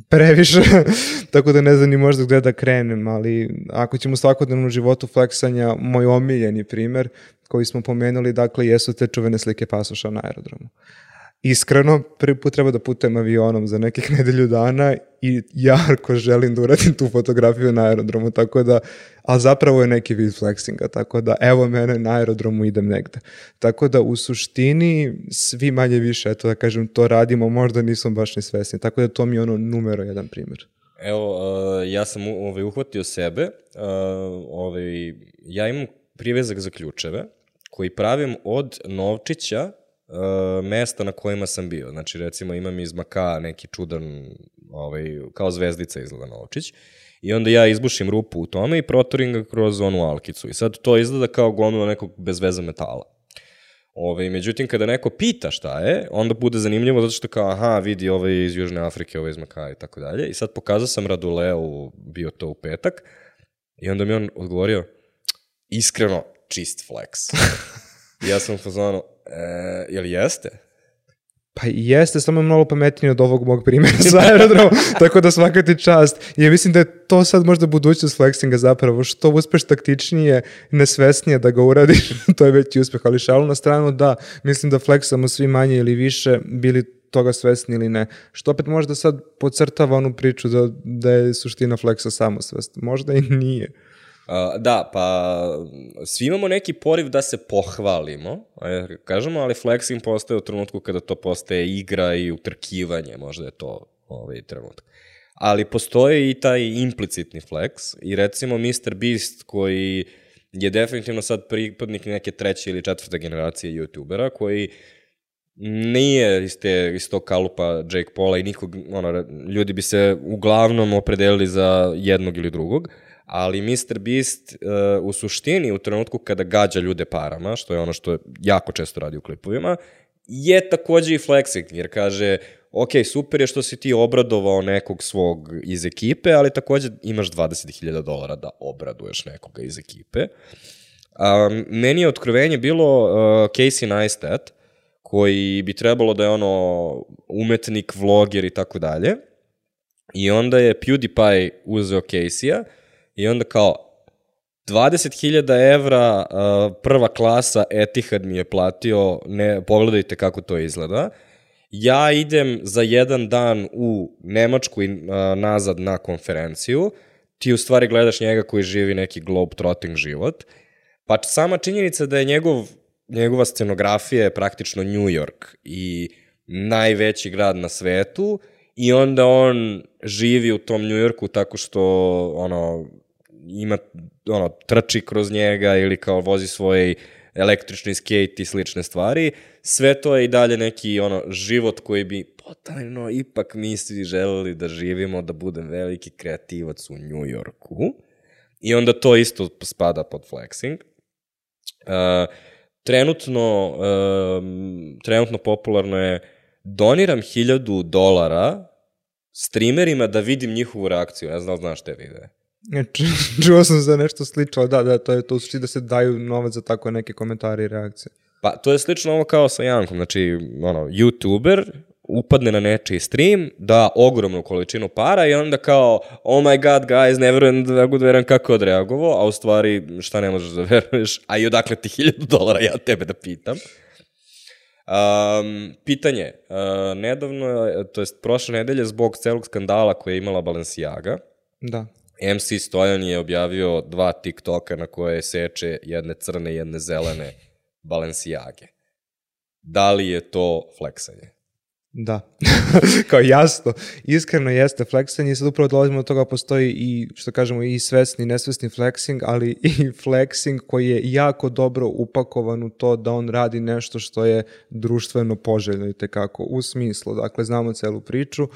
previše, tako da ne znam ni možda gde da krenem, ali ako ćemo svakodnevno životu fleksanja, moj omiljeni primer koji smo pomenuli, dakle, jesu te čuvene slike pasoša na aerodromu. Iskreno, prvi put treba da putujem avionom za nekih nedelju dana i jarko želim da uradim tu fotografiju na aerodromu, tako da, a zapravo je neki vid flexinga, tako da evo mene na aerodromu idem negde. Tako da u suštini svi manje više, eto da kažem, to radimo, možda nisam baš ni svesni, tako da to mi je ono numero jedan primjer. Evo, uh, ja sam ovaj, uhvatio sebe, uh, ovaj, ja imam privezak za ključeve, koji pravim od novčića uh, mesta na kojima sam bio. Znači, recimo, imam iz maka neki čudan, ovaj, kao zvezdica izgleda novčić, i onda ja izbušim rupu u tome i protorim ga kroz onu alkicu. I sad to izgleda kao gomila nekog bez veze metala. Ove, međutim, kada neko pita šta je, onda bude zanimljivo zato što kao, aha, vidi, ovo je iz Južne Afrike, ovo je iz Maka i tako dalje. I sad pokazao sam Raduleu, bio to u petak, i onda mi on odgovorio, iskreno, čist flex. ja sam u fazonu, e, jel jeste? Pa jeste, samo je malo pametnije od ovog mog primjera sa aerodromom, tako da svaka ti čast. I ja mislim da je to sad možda budućnost flexinga zapravo, što uspeš taktičnije, nesvesnije da ga uradiš, to je veći uspeh, ali šalu na stranu da, mislim da flexamo svi manje ili više, bili toga svesni ili ne. Što opet možda sad podcrtava onu priču da, da je suština flexa samosvest. Možda i nije. Da, pa svi imamo neki poriv da se pohvalimo, kažemo, ali flexing postaje u trenutku kada to postaje igra i utrkivanje, možda je to ovaj trenutak. Ali postoje i taj implicitni flex i recimo Mr. Beast koji je definitivno sad pripadnik neke treće ili četvrte generacije youtubera koji nije iz, te, iz tog kalupa Jake Paula i nikog, ono, ljudi bi se uglavnom opredelili za jednog ili drugog, uh, ali Mr. Beast uh, u suštini u trenutku kada gađa ljude parama, što je ono što jako često radi u klipovima, je takođe i flexing, jer kaže, ok, super je što si ti obradovao nekog svog iz ekipe, ali takođe imaš 20.000 dolara da obraduješ nekoga iz ekipe. Um, meni je otkrovenje bilo uh, Casey Neistat, koji bi trebalo da je ono umetnik, vloger i tako dalje. I onda je PewDiePie uzeo Casey-a i onda kao 20.000 evra uh, prva klasa Etihad mi je platio, ne, pogledajte kako to izgleda. Ja idem za jedan dan u Nemačku i uh, nazad na konferenciju, ti u stvari gledaš njega koji živi neki globe-trotting život, pa sama činjenica da je njegov, njegova scenografija je praktično New York i najveći grad na svetu i onda on živi u tom New Yorku tako što ono ima ono trči kroz njega ili kao vozi svoj električni skate i slične stvari. Sve to je i dalje neki ono život koji bi potajno ipak mi svi želeli da živimo, da budem veliki kreativac u New Yorku. I onda to isto spada pod flexing. Uh, trenutno, uh, trenutno popularno je doniram hiljadu dolara streamerima da vidim njihovu reakciju. Ja znam, znaš te videe. E, čuo sam za nešto slično, da, da, to je to sušti da se daju novac za tako neke komentare i reakcije. Pa to je slično ovo kao sa Jankom, znači, ono, youtuber upadne na nečiji stream, da ogromnu količinu para i onda kao, oh my god, guys, ne verujem da mogu da verujem kako je odreagovao, a u stvari šta ne možeš da veruješ, a i odakle ti hiljadu dolara, ja tebe da pitam. Um, pitanje, uh, nedavno, to jest prošle nedelje, zbog celog skandala koje je imala Balenciaga, Da. MC Stojan je objavio dva TikToka na koje seče jedne crne i jedne zelene Balenciage. Da li je to fleksanje? Da. Kao jasno, iskreno jeste fleksanje i sad upravo dolazimo do toga postoji i, što kažemo, i svesni i nesvesni flexing, ali i flexing koji je jako dobro upakovan u to da on radi nešto što je društveno poželjno i tekako u smislu. Dakle, znamo celu priču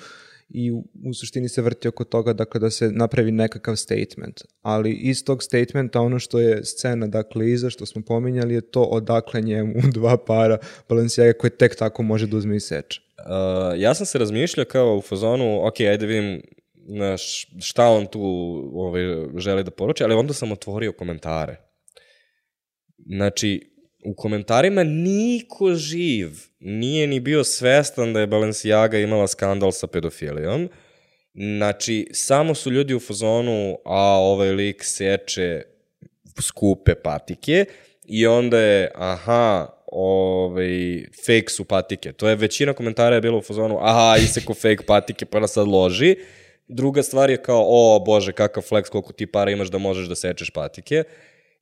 i u, u suštini se vrti oko toga dakle, da se napravi nekakav statement. Ali iz tog statementa ono što je scena dakle iza što smo pominjali je to odakle njemu dva para Balenciaga koje tek tako može da uzme i seče. Uh, ja sam se razmišljao kao u fazonu, ok, ajde vidim znaš, šta on tu ovaj, želi da poruči, ali onda sam otvorio komentare. Znači, u komentarima niko živ nije ni bio svestan da je Balenciaga imala skandal sa pedofilijom. Znači, samo su ljudi u fazonu, a ovaj lik seče skupe patike i onda je, aha, ovaj, fake su patike. To je većina komentara je bilo u fazonu, aha, iseko fake patike, pa nas sad loži. Druga stvar je kao, o bože, kakav flex, koliko ti para imaš da možeš da sečeš patike.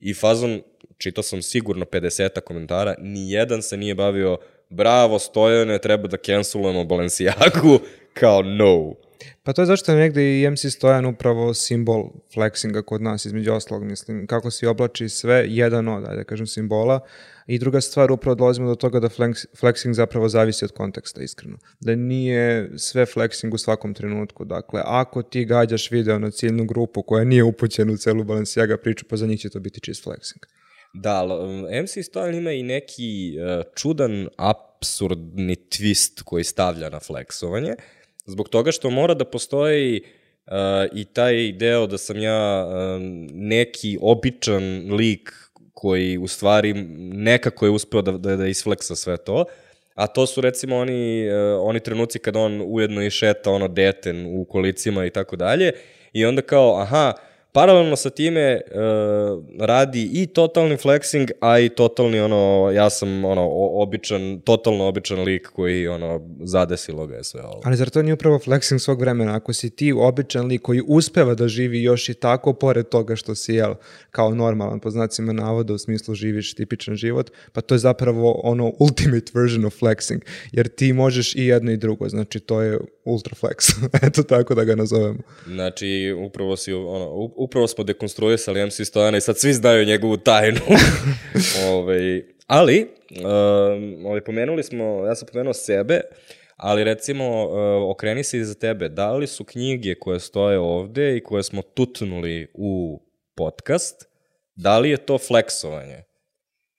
I fazon, čitao sam sigurno 50 komentara, ni jedan se nije bavio, bravo Stojane, treba da cancelujemo Balenciagu, kao no. Pa to je zašto je negde i MC Stojan upravo simbol flexinga kod nas, između oslog, mislim, kako se oblači sve, jedan od, da kažem, simbola. I druga stvar, upravo dolazimo do toga da flex, flexing zapravo zavisi od konteksta, iskreno. Da nije sve flexing u svakom trenutku. Dakle, ako ti gađaš video na ciljnu grupu koja nije upućena u celu Balenciaga priču, pa za njih će to biti čist flexing. Da, MC Stojan ima i neki uh, čudan, absurdni twist koji stavlja na flexovanje, zbog toga što mora da postoji uh, i taj deo da sam ja uh, neki običan lik koji u stvari nekako je uspeo da, da, da isfleksa sve to, a to su recimo oni, uh, oni trenuci kad on ujedno i šeta ono deten u kolicima i tako dalje, i onda kao, aha, paralelno sa time uh, radi i totalni flexing, a i totalni ono, ja sam ono, običan, totalno običan lik koji ono, zadesilo ga je sve ovo. Ali zar to nije upravo flexing svog vremena? Ako si ti običan lik koji uspeva da živi još i tako, pored toga što si, jel, kao normalan, po znacima navoda, u smislu živiš tipičan život, pa to je zapravo ono ultimate version of flexing, jer ti možeš i jedno i drugo, znači to je ultra flex, eto tako da ga nazovemo. Znači, upravo, si, ono, upravo smo dekonstruisali MC Stojana i sad svi znaju njegovu tajnu. Ove, ali, um, ovaj, pomenuli smo, ja sam pomenuo sebe, ali recimo, uh, okreni se iza tebe, da li su knjige koje stoje ovde i koje smo tutnuli u podcast, da li je to fleksovanje?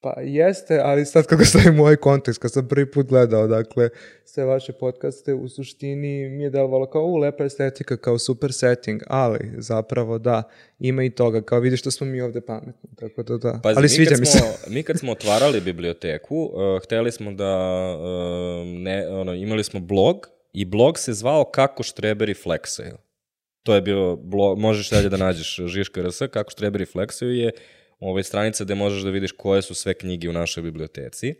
Pa jeste, ali sad kako stavim u ovaj kontekst, kad sam prvi put gledao, dakle, sve vaše podcaste, u suštini mi je delovalo kao, u, lepa estetika, kao super setting, ali zapravo da, ima i toga, kao vidiš što smo mi ovde pametni, tako da da, Pazi, ali sviđa mi se. smo, mi kad smo otvarali biblioteku, uh, hteli smo da, uh, ne, ono, imali smo blog i blog se zvao Kako štreberi fleksaju. To je bio blog, možeš dalje da nađeš Žiška RS, Kako štreberi fleksaju je ovaj, stranica gde možeš da vidiš koje su sve knjige u našoj biblioteci.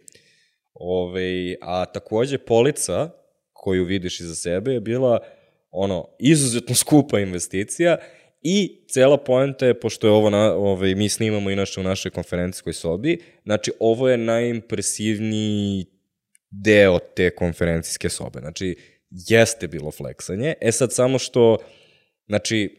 Ove, a takođe polica koju vidiš iza sebe je bila ono, izuzetno skupa investicija i cela poenta je, pošto je ovo, na, ovaj, mi snimamo inače u našoj konferencijskoj sobi, znači ovo je najimpresivniji deo te konferencijske sobe. Znači, jeste bilo fleksanje. E sad samo što, znači,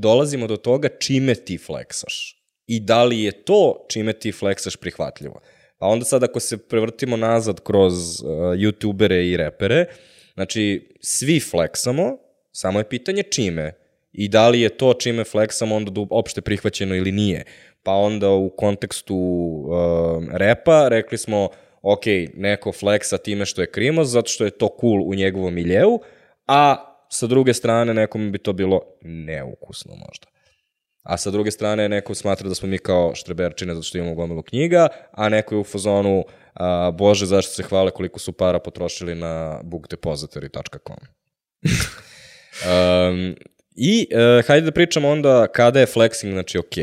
dolazimo do toga čime ti fleksaš. I da li je to čime ti fleksaš prihvatljivo. Pa onda sad ako se prevrtimo nazad kroz uh, youtubere i repere, znači svi fleksamo, samo je pitanje čime. I da li je to čime fleksamo onda da opšte prihvaćeno ili nije. Pa onda u kontekstu uh, repa rekli smo, ok, neko fleksa time što je krimo, zato što je to cool u njegovom miljeu, a sa druge strane nekom bi to bilo neukusno možda. A sa druge strane neko smatra da smo mi kao štreberčine zato što imamo gomilu knjiga, a neko je u fazonu a, bože zašto se hvale koliko su para potrošili na bookdepository.com. um, I uh, hajde da pričamo onda kada je flexing znači ok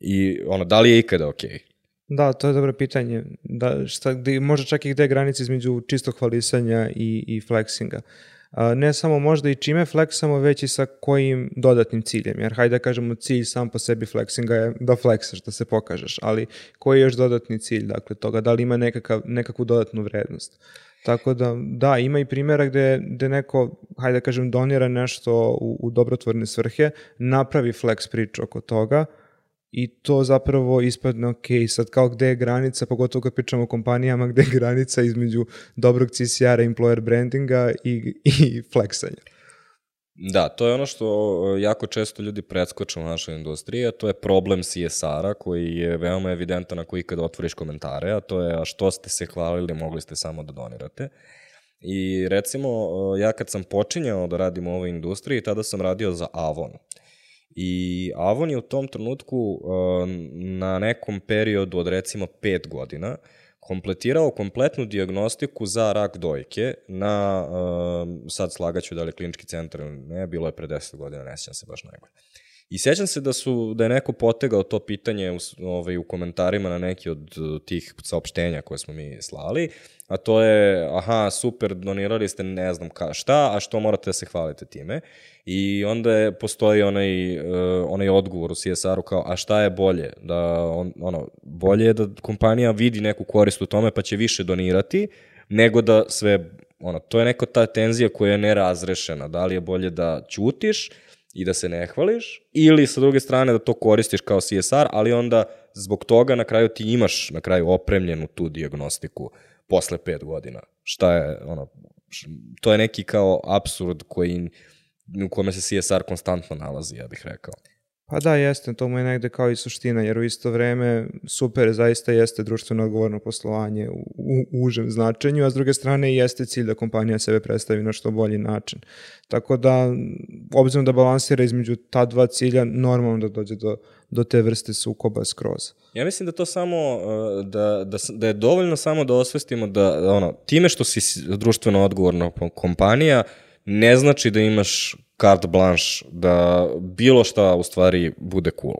i ono, da li je ikada ok? Da, to je dobro pitanje. Da, šta, gde, možda čak i gde je granica između čistog hvalisanja i, i flexinga. A, ne samo možda i čime fleksamo, već i sa kojim dodatnim ciljem. Jer hajde da kažemo cilj sam po sebi flexinga je da fleksaš, da se pokažeš, ali koji je još dodatni cilj dakle, toga? Da li ima nekakav, nekakvu dodatnu vrednost? Tako da, da, ima i primjera gde, gde neko, hajde da kažem, donira nešto u, u dobrotvorne svrhe, napravi flex priču oko toga, i to zapravo ispadne ok, sad kao gde je granica, pogotovo kad pričamo o kompanijama, gde je granica između dobrog CCR-a, employer brandinga i, i flexanja. Da, to je ono što jako često ljudi preskoče u našoj industriji, a to je problem CSR-a koji je veoma evidentan ako ikada otvoriš komentare, a to je a što ste se hvalili, mogli ste samo da donirate. I recimo, ja kad sam počinjao da radim u ovoj industriji, tada sam radio za Avon. I Avon je u tom trenutku uh, na nekom periodu od recimo 5 godina kompletirao kompletnu diagnostiku za rak dojke na, uh, sad slagaću da li klinički centar ili ne, bilo je pre 10 godina, ne sjećam se baš najbolje. I sećam se da su da je neko potegao to pitanje u, ovaj, u komentarima na neki od tih saopštenja koje smo mi slali, a to je, aha, super, donirali ste ne znam ka, šta, a što morate da se hvalite time. I onda je, postoji onaj, uh, onaj odgovor u CSR-u kao, a šta je bolje? Da, on, ono, bolje je da kompanija vidi neku korist u tome pa će više donirati, nego da sve, ono, to je neko ta tenzija koja je nerazrešena. Da li je bolje da ćutiš, i da se ne hvališ, ili sa druge strane da to koristiš kao CSR, ali onda zbog toga na kraju ti imaš na kraju opremljenu tu diagnostiku posle pet godina. Šta je, ono, to je neki kao absurd koji, u kome se CSR konstantno nalazi, ja bih rekao. Pa da, jeste, to mu je negde kao i suština, jer u isto vreme super zaista jeste društveno odgovorno poslovanje u, u užem značenju, a s druge strane jeste cilj da kompanija sebe predstavi na što bolji način. Tako da, obzirom da balansira između ta dva cilja, normalno da dođe do, do te vrste sukoba skroz. Ja mislim da to samo, da, da, da je dovoljno samo da osvestimo da, ono, time što si društveno odgovorna kompanija, ne znači da imaš carte blanche da bilo šta u stvari bude cool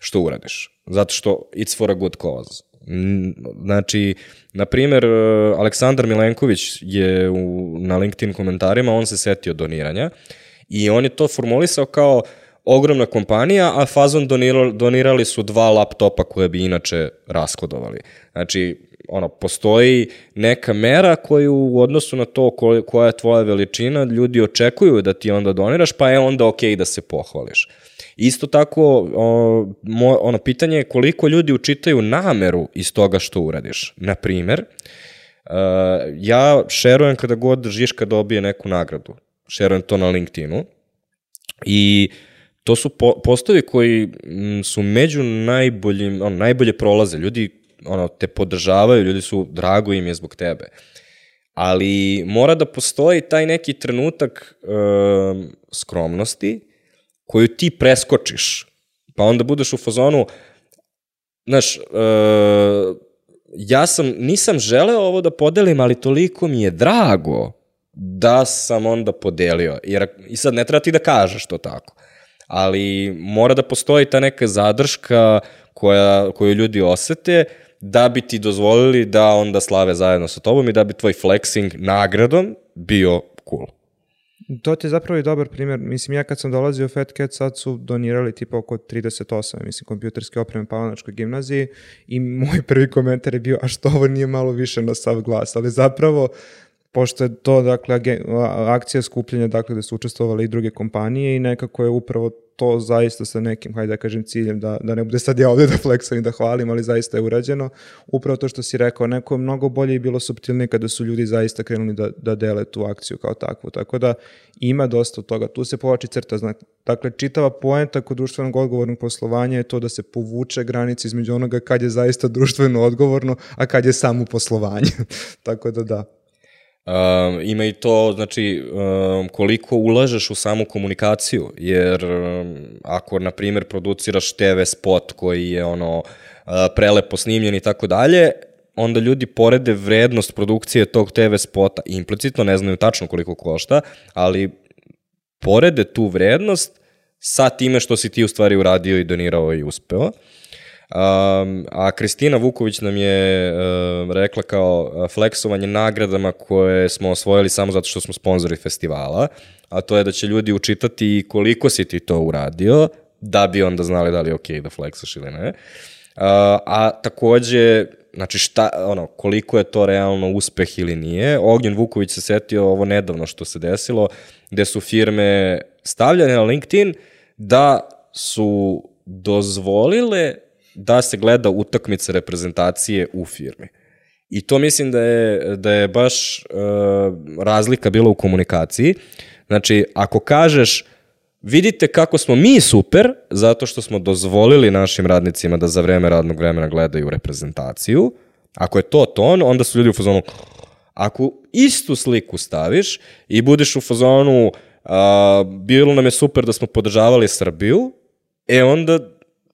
što uradiš. Zato što it's for a good cause. Znači, na primjer, Aleksandar Milenković je u, na LinkedIn komentarima, on se setio doniranja i on je to formulisao kao ogromna kompanija, a Fazon donirali, donirali su dva laptopa koje bi inače raskodovali. Znači, ono, postoji neka mera koju u odnosu na to koja je tvoja veličina, ljudi očekuju da ti onda doniraš, pa je onda okej okay da se pohvališ. Isto tako, o, mo, ono, pitanje je koliko ljudi učitaju nameru iz toga što uradiš. Naprimer, uh, ja šerujem kada god Žiška dobije neku nagradu. Šerujem to na LinkedInu. I to su po, postovi koji m, su među najboljim, ono, najbolje prolaze. Ljudi ono, te podržavaju, ljudi su, drago im je zbog tebe. Ali mora da postoji taj neki trenutak e, skromnosti koju ti preskočiš. Pa onda budeš u fazonu, znaš, e, ja sam, nisam želeo ovo da podelim, ali toliko mi je drago da sam onda podelio. Jer, I sad ne treba ti da kažeš to tako. Ali mora da postoji ta neka zadrška koja, koju ljudi osete da bi ti dozvolili da onda slave zajedno sa tobom i da bi tvoj flexing nagradom bio cool. To ti je zapravo i dobar primjer. Mislim, ja kad sam dolazio u Fat Cat, sad su donirali tipa oko 38, mislim, kompjuterske opreme Pavanačkoj gimnaziji i moj prvi komentar je bio, a što ovo nije malo više na sav glas? Ali zapravo, pošto je to, dakle, akcija skupljenja, dakle, da su učestvovali i druge kompanije i nekako je upravo to zaista sa nekim, hajde da kažem, ciljem, da, da ne bude sad ja ovde da flexam i da hvalim, ali zaista je urađeno. Upravo to što si rekao, neko je mnogo bolje i bilo subtilnije kada su ljudi zaista krenuli da, da dele tu akciju kao takvu. Tako da ima dosta od toga. Tu se povlači crta. Znak. Dakle, čitava poenta kod društvenog odgovornog poslovanja je to da se povuče granice između onoga kad je zaista društveno odgovorno, a kad je samo poslovanje. Tako da da. Um, ima i to, znači, um, koliko ulažeš u samu komunikaciju, jer um, ako, na primjer, produciraš TV spot koji je ono uh, prelepo snimljen i tako dalje, onda ljudi porede vrednost produkcije tog TV spota, implicitno ne znaju tačno koliko košta, ali porede tu vrednost sa time što si ti u stvari uradio i donirao i uspeo. Um, a Kristina Vuković nam je uh, rekla kao fleksovanje nagradama koje smo osvojili samo zato što smo sponzori festivala, a to je da će ljudi učitati koliko si ti to uradio, da bi onda znali da li je okej okay da fleksaš ili ne. Uh, a takođe, znači šta, ono, koliko je to realno uspeh ili nije. Ognjen Vuković se setio ovo nedavno što se desilo, gde su firme stavljane na LinkedIn da su dozvolile da se gleda utakmica reprezentacije u firmi. I to mislim da je, da je baš uh, razlika bila u komunikaciji. Znači, ako kažeš vidite kako smo mi super, zato što smo dozvolili našim radnicima da za vreme radnog vremena gledaju reprezentaciju, ako je to ton, onda su ljudi u fazonu, ako istu sliku staviš i budeš u fazonu, uh, bilo nam je super da smo podržavali Srbiju, e onda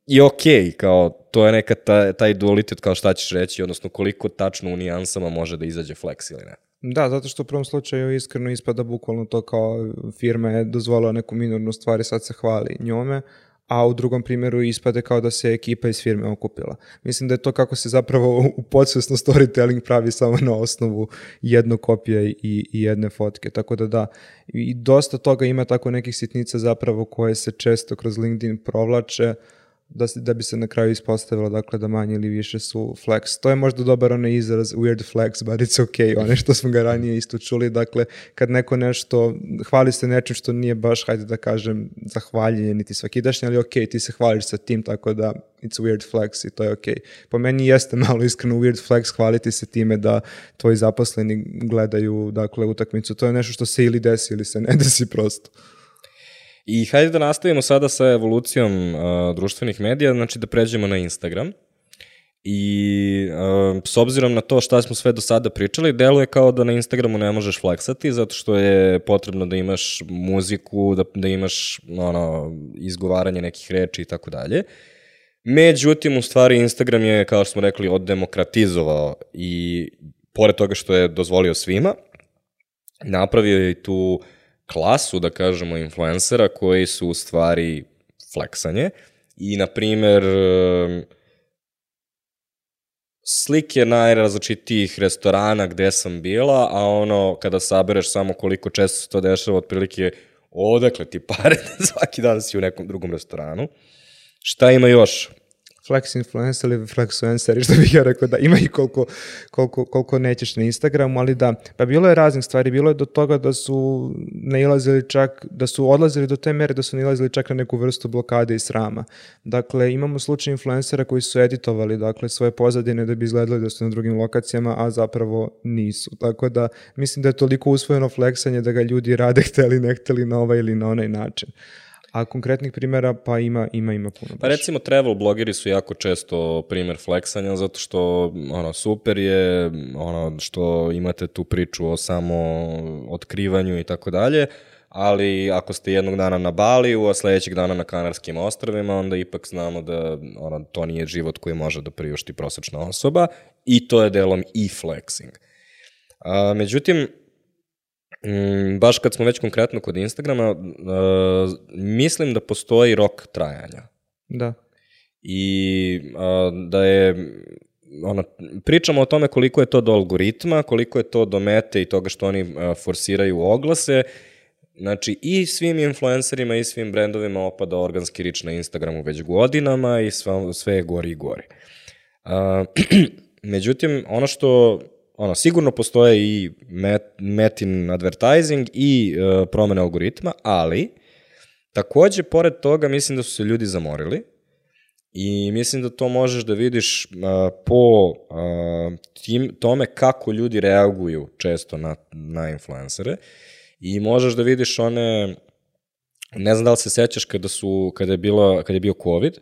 je okej, okay, kao to je neka ta, taj dualitet kao šta ćeš reći, odnosno koliko tačno u nijansama može da izađe flex ili ne. Da, zato što u prvom slučaju iskreno ispada bukvalno to kao firma je dozvolila neku minornu stvar i sad se hvali njome, a u drugom primjeru ispade kao da se ekipa iz firme okupila. Mislim da je to kako se zapravo u podsvesno storytelling pravi samo na osnovu jednog kopija i, i jedne fotke. Tako da da, i dosta toga ima tako nekih sitnica zapravo koje se često kroz LinkedIn provlače, uh, da, se, da bi se na kraju ispostavilo dakle da manje ili više su flex. To je možda dobar onaj izraz weird flex, but it's okay, one što smo ga ranije isto čuli, dakle kad neko nešto, hvali se nečim što nije baš, hajde da kažem, zahvaljenje niti svakidašnje, ali ok, ti se hvališ sa tim, tako da it's weird flex i to je ok. Po meni jeste malo iskreno weird flex hvaliti se time da tvoji zaposleni gledaju dakle utakmicu, to je nešto što se ili desi ili se ne desi prosto. I hajde da nastavimo sada sa evolucijom uh, društvenih medija, znači da pređemo na Instagram. I uh, s obzirom na to šta smo sve do sada pričali, deluje kao da na Instagramu ne možeš fleksati, zato što je potrebno da imaš muziku, da, da imaš ono, izgovaranje nekih reči i tako dalje. Međutim, u stvari Instagram je, kao što smo rekli, oddemokratizovao i pored toga što je dozvolio svima, napravio je i tu uh, klasu, da kažemo, influencera koji su u stvari fleksanje i, na primer, slike najrazličitijih restorana gde sam bila, a ono, kada sabereš samo koliko često se to dešava, otprilike, odakle ti pare, svaki dan si u nekom drugom restoranu. Šta ima još? Flex influencer ili flexuenceri, što bih ja rekao da ima i koliko, koliko, koliko nećeš na Instagramu, ali da, pa bilo je raznih stvari, bilo je do toga da su nailazili čak, da su odlazili do te mere da su nailazili čak na neku vrstu blokade i srama. Dakle, imamo slučaj influencera koji su editovali, dakle, svoje pozadine da bi izgledali da su na drugim lokacijama, a zapravo nisu. Tako da, mislim da je toliko usvojeno fleksanje da ga ljudi rade hteli, ne hteli na ovaj ili na onaj način. A konkretnih primjera pa ima, ima, ima puno. Pa baš. recimo travel blogeri su jako često primer fleksanja zato što ono super je ono što imate tu priču o samo otkrivanju i tako dalje, ali ako ste jednog dana na Baliju, a sledećeg dana na Kanarskim ostrvima, onda ipak znamo da ono, to nije život koji može da priušti prosečna osoba i to je delom i flexing. A, međutim, Mm, baš kad smo već konkretno kod Instagrama, uh, mislim da postoji rok trajanja. Da. I uh, da je ono, pričamo o tome koliko je to do algoritma, koliko je to do mete i toga što oni uh, forsiraju oglase, Znači, i svim influencerima i svim brendovima opada organski rič na Instagramu već godinama i sva, sve je gori i gori. Uh, međutim, ono što ono, sigurno postoje i met, metin advertising i uh, promene algoritma, ali takođe, pored toga, mislim da su se ljudi zamorili i mislim da to možeš da vidiš uh, po uh, tim, tome kako ljudi reaguju često na, na influencere i možeš da vidiš one, ne znam da li se sećaš kada, su, kada, je, bilo, kada je bio COVID,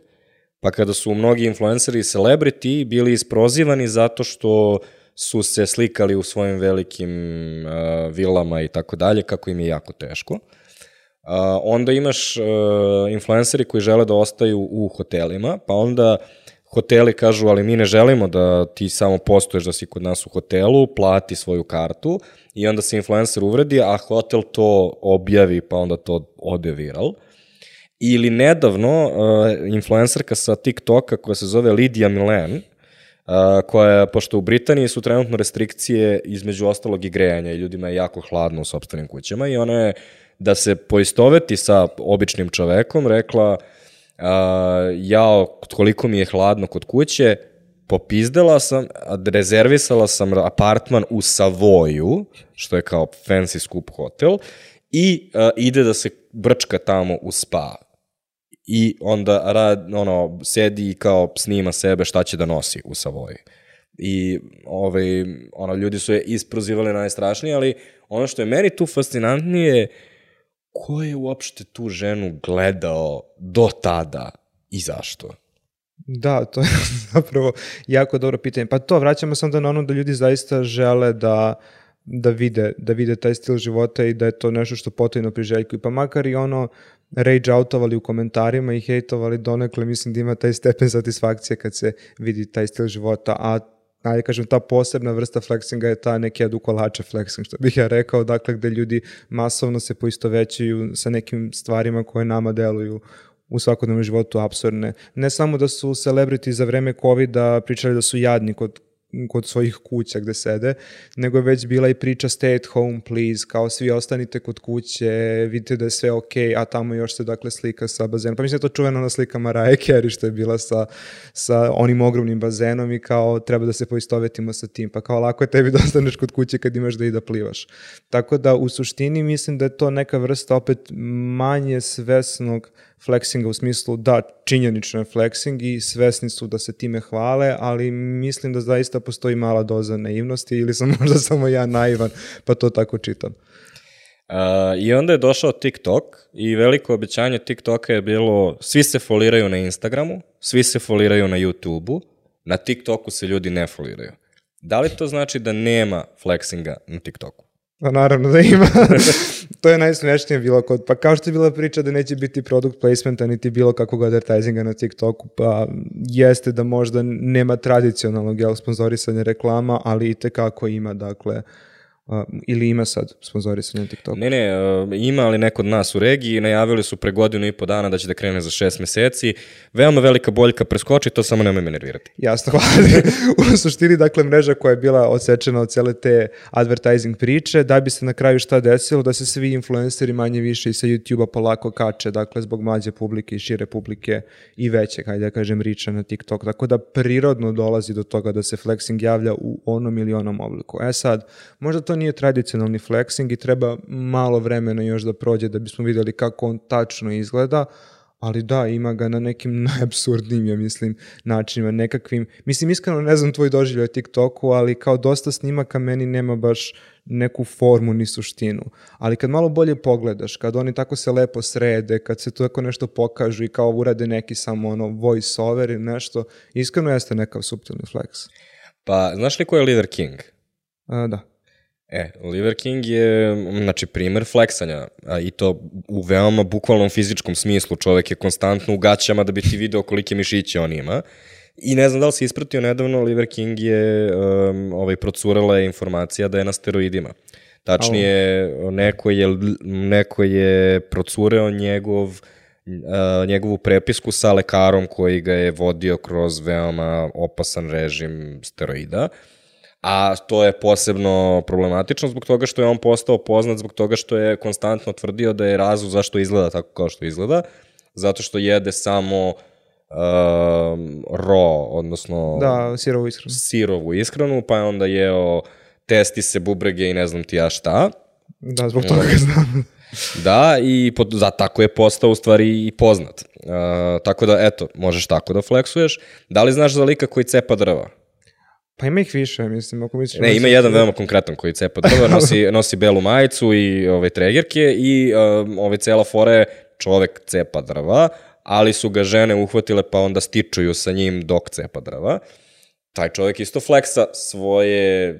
pa kada su mnogi influenceri i celebrity bili isprozivani zato što su se slikali u svojim velikim uh, vilama i tako dalje, kako im je jako teško. Uh, onda imaš uh, influenceri koji žele da ostaju u hotelima, pa onda hoteli kažu, ali mi ne želimo da ti samo postoješ da si kod nas u hotelu, plati svoju kartu i onda se influencer uvredi, a hotel to objavi, pa onda to ode viral. Ili nedavno, uh, influencerka sa TikToka koja se zove Lidija Milen, Uh, koja, pošto u Britaniji su trenutno restrikcije između ostalog i grejanja i ljudima je jako hladno u sobstvenim kućama i ona je da se poistoveti sa običnim čovekom rekla uh, ja koliko mi je hladno kod kuće popizdela sam, rezervisala sam apartman u Savoju, što je kao fancy skup hotel, i uh, ide da se brčka tamo u spa i onda rad, ono, sedi i kao snima sebe šta će da nosi u Savoji. I ovaj, ono, ljudi su je isprozivali najstrašnije, ali ono što je meni tu fascinantnije ko je uopšte tu ženu gledao do tada i zašto? Da, to je zapravo jako dobro pitanje. Pa to, vraćamo se onda na ono da ljudi zaista žele da da vide, da vide taj stil života i da je to nešto što potajno priželjkuju. Pa makar i ono rage outovali u komentarima i hejtovali donekle, mislim da ima taj stepen satisfakcije kad se vidi taj stil života, a ajde kažem, ta posebna vrsta flexinga je ta neki edu kolače flexing, što bih ja rekao, dakle, gde ljudi masovno se poistovećuju sa nekim stvarima koje nama deluju u svakodnevnom životu absurdne. Ne samo da su celebrity za vreme COVID-a pričali da su jadni kod kod svojih kuća gde sede, nego je već bila i priča stay at home please, kao svi ostanite kod kuće, vidite da je sve ok, a tamo još se dakle slika sa bazenom. Pa mislim da je to čuvena na slika Mariah Carey što je bila sa, sa onim ogromnim bazenom i kao treba da se poistovetimo sa tim, pa kao lako je tebi da ostaneš kod kuće kad imaš da i da plivaš. Tako da u suštini mislim da je to neka vrsta opet manje svesnog flexinga u smislu da činjenično je flexing i svesni su da se time hvale, ali mislim da zaista postoji mala doza naivnosti ili sam možda samo ja naivan pa to tako čitam. Uh, I onda je došao TikTok i veliko obećanje TikToka je bilo svi se foliraju na Instagramu, svi se foliraju na YouTubeu, na TikToku se ljudi ne foliraju. Da li to znači da nema flexinga na TikToku? Pa naravno da ima. to je najsmešnije bilo kod, pa kao što je bila priča da neće biti product placementa niti bilo kakvog advertisinga na TikToku, pa jeste da možda nema tradicionalnog jel, sponzorisanja reklama, ali i tekako ima, dakle, Uh, ili ima sad sponzorisanje na TikToku? Ne, ne, ima ali neko od nas u regiji, najavili su pre godinu i po dana da će da krene za šest meseci. Veoma velika boljka preskoči, to samo nemoj me nervirati. Jasno, hvala. u suštini, dakle, mreža koja je bila odsečena od cele te advertising priče, da bi se na kraju šta desilo, da se svi influenceri manje više i sa YouTube-a polako kače, dakle, zbog mlađe publike i šire publike i veće, hajde da kažem, riča na TikTok. Tako da prirodno dolazi do toga da se flexing javlja u onom ili onom obliku. E sad, možda to nije tradicionalni flexing i treba malo vremena još da prođe da bismo videli kako on tačno izgleda, Ali da, ima ga na nekim najabsurdnijim, ja mislim, načinima, nekakvim, mislim, iskreno ne znam tvoj doživljaj o TikToku, ali kao dosta snimaka meni nema baš neku formu ni suštinu. Ali kad malo bolje pogledaš, kad oni tako se lepo srede, kad se tako nešto pokažu i kao urade neki samo ono voice over ili nešto, iskreno jeste nekav subtilni flex. Pa, znaš li ko je Liver King? A, da. E, Liver King je, znači, primer fleksanja, a, i to u veoma bukvalnom fizičkom smislu. Čovek je konstantno u gaćama da bi ti video kolike mišiće on ima. I ne znam da li si ispratio nedavno, Liver King je, um, ovaj, procurala je informacija da je na steroidima. Tačnije, neko je, neko je procureo njegov, uh, njegovu prepisku sa lekarom koji ga je vodio kroz veoma opasan režim steroida. A to je posebno problematično zbog toga što je on postao poznat zbog toga što je konstantno tvrdio da je razlog zašto izgleda tako kao što izgleda, zato što jede samo um, raw, odnosno Da, sirovu ishranu. sirovu ishranu, pa je onda jeo testise, bubrege i ne znam ti ja šta. Da, zbog toga ga znam. Da, i pod, za, tako je postao u stvari i poznat. Uh, tako da, eto, možeš tako da fleksuješ. Da li znaš za lika koji cepa drva? Pa ima ih više, mislim, ako misliš... Ne, ima jedan veoma konkretan koji cepa drva, nosi, nosi belu majicu i ove tregerke i um, ove cela fora je čovek cepa drva, ali su ga žene uhvatile pa onda stičuju sa njim dok cepa drva. Taj čovek isto fleksa svoje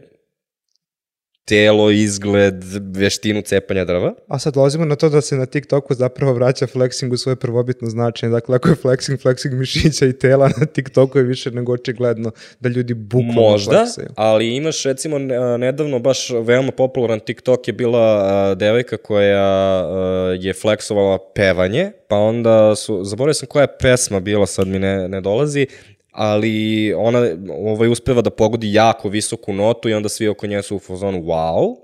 telo, izgled, veštinu cepanja drva. A sad dolazimo na to da se na TikToku zapravo vraća flexing u svoje prvobitno značenje. Dakle, ako je flexing, flexing mišića i tela na TikToku je više nego očigledno da ljudi bukvalno Možda, fleksaju. ali imaš recimo ne- nedavno baš veoma popularan TikTok je bila devojka koja je fleksovala pevanje, pa onda su, zaboravio sam koja je pesma bila, sad mi ne, ne dolazi, ali ona ovaj, uspeva da pogodi jako visoku notu i onda svi oko nje su u fazonu wow.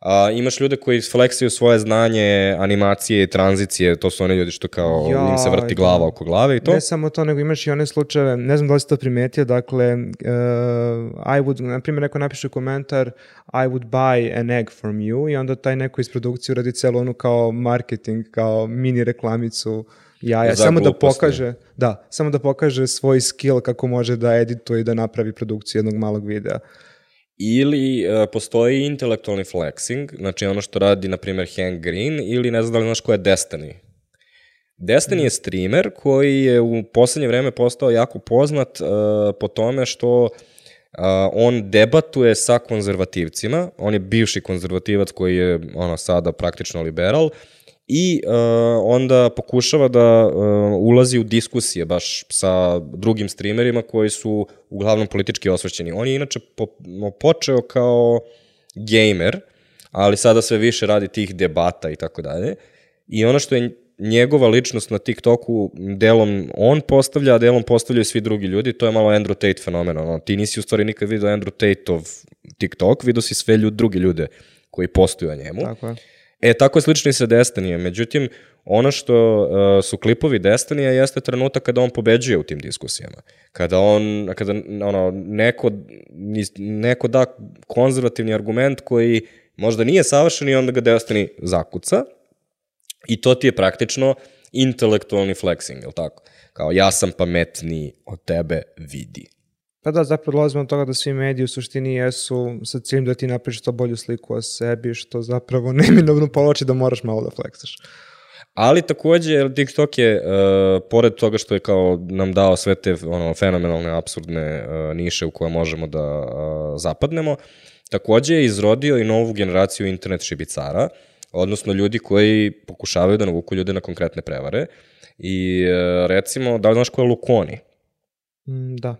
A, imaš ljude koji fleksiju svoje znanje, animacije i tranzicije, to su oni ljudi što kao Jaj, im se vrti da. glava oko glave i to. Ne samo to, nego imaš i one slučajeve, ne znam da li si to primetio, dakle, uh, I would, na primjer, neko napiše komentar I would buy an egg from you i onda taj neko iz produkcije uradi celu onu kao marketing, kao mini reklamicu jaja, Za samo da pokaže, da, samo da pokaže svoj skill kako može da edituje i da napravi produkciju jednog malog videa. Ili e, postoji intelektualni flexing, znači ono što radi, na primjer, Hank Green, ili ne znam da li znaš ko je Destiny. Destiny je streamer koji je u poslednje vreme postao jako poznat uh, po tome što uh, on debatuje sa konzervativcima, on je bivši konzervativac koji je ono sada praktično liberal i uh, onda pokušava da uh, ulazi u diskusije baš sa drugim streamerima koji su uglavnom politički osvrćeni. On je inače po, počeo kao gamer, ali sada sve više radi tih debata i tako dalje. I ono što je njegova ličnost na TikToku delom on postavlja, a delom postavljaju svi drugi ljudi, to je malo Andrew Tate fenomen. Ono. Ti nisi u stvari nikad vidio Andrew Tateov TikTok, vidio si sve ljud, drugi ljude koji postuju o njemu. Tako je. E, tako je slično i sa Destinijom. Međutim, ono što uh, su klipovi Destinija jeste trenutak kada on pobeđuje u tim diskusijama. Kada on, kada ono, neko, neko da konzervativni argument koji možda nije savršen i onda ga Destiny zakuca. I to ti je praktično intelektualni flexing, je li tako? Kao ja sam pametniji od tebe, vidi. Pa da, zapravo dolazimo od toga da svi mediji u suštini jesu sa ciljem da ti napišeš što bolju sliku o sebi, što zapravo neminovno povlači da moraš malo da fleksaš. Ali takođe TikTok je, uh, pored toga što je kao nam dao sve te ono, fenomenalne, absurdne uh, niše u koje možemo da uh, zapadnemo, takođe je izrodio i novu generaciju internet šibicara, odnosno ljudi koji pokušavaju da navuku ljude na konkretne prevare. I uh, recimo, da li znaš ko je Lukoni? Mm, da.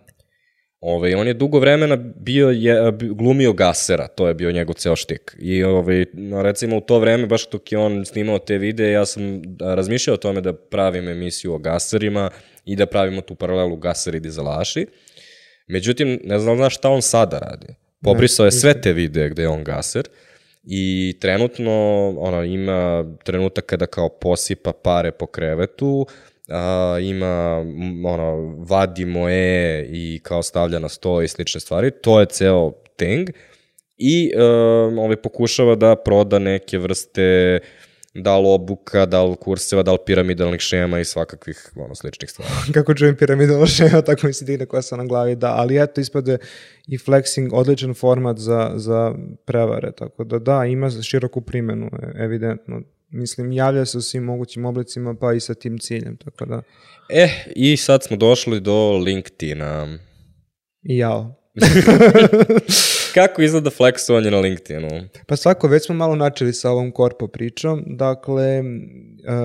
Ove, on je dugo vremena bio je, glumio gasera, to je bio njegov ceo štik. I ove, recimo u to vreme, baš dok je on snimao te videe, ja sam razmišljao o tome da pravim emisiju o gaserima i da pravimo tu paralelu gaseri dizelaši. Međutim, ne znam znaš šta on sada radi. Pobrisao je sve te videe gde je on gaser i trenutno ono, ima trenutak kada kao posipa pare po krevetu, a, ima, ono, vadi moje i kao stavlja na sto i slične stvari. To je ceo thing. I um, ovaj, pokušava da proda neke vrste da li obuka, da li kurseva, da li piramidalnih šema i svakakvih ono, sličnih stvari. kako čujem piramidalno šema, tako mi se digne kosa na glavi, da, ali eto, ispade i flexing odličan format za, za prevare, tako da da, ima široku primenu, e, evidentno. Mislim, javlja se u svim mogućim oblicima, pa i sa tim ciljem, tako da, E, i sad smo došli do LinkedIna. jao. Kako izgleda flexovanje na LinkedInu? Pa svako, već smo malo načeli sa ovom korpo pričom, dakle, e,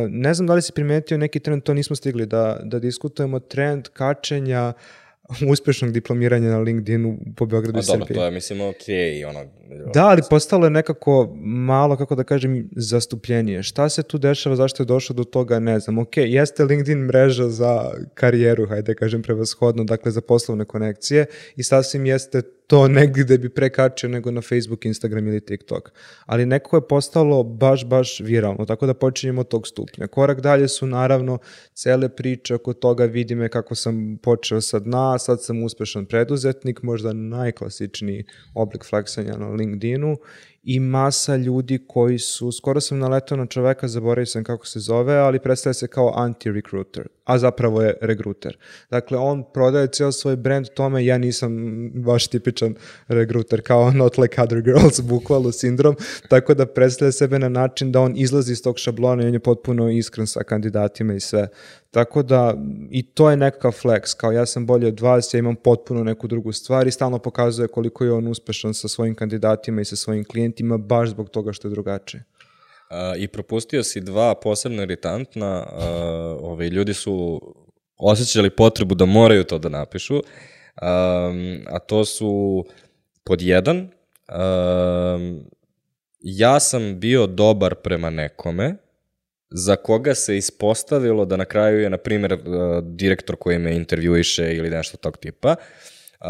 ne znam da li si primetio neki trend, to nismo stigli da, da diskutujemo, trend kačenja uspešnog diplomiranja na LinkedInu po Beogradu i dobro, Srbiji. to je, mislim, okej, ono... Da, ali postalo je nekako malo, kako da kažem, zastupljenije. Šta se tu dešava, zašto je došlo do toga, ne znam. Ok, jeste LinkedIn mreža za karijeru, hajde da kažem prevashodno, dakle za poslovne konekcije i sasvim jeste to negdje gde bi prekačio nego na Facebook, Instagram ili TikTok. Ali nekako je postalo baš, baš viralno, tako da počinjemo od tog stupnja. Korak dalje su naravno cele priče oko toga, vidi me kako sam počeo sa dna, sad sam uspešan preduzetnik, možda najklasičniji oblik fleksanja na LinkedInu i masa ljudi koji su, skoro sam naletao na čoveka, zaboravio sam kako se zove, ali predstavlja se kao anti-recruiter, a zapravo je regruter. Dakle, on prodaje cijel svoj brand tome, ja nisam baš tipičan regruter, kao not like other girls, bukvalno sindrom, tako da predstavlja sebe na način da on izlazi iz tog šablona i on je potpuno iskren sa kandidatima i sve. Tako da, i to je nekakav flex, kao ja sam bolji od vas, ja imam potpuno neku drugu stvar i stalno pokazuje koliko je on uspešan sa svojim kandidatima i sa svojim klijentima, baš zbog toga što je drugačije. I propustio si dva posebno iritantna, a, ovaj, ljudi su osjećali potrebu da moraju to da napišu, a, a to su pod jedan, a, ja sam bio dobar prema nekome, za koga se ispostavilo da na kraju je, na primjer, direktor koji me intervjuiše ili nešto tog tipa, Uh,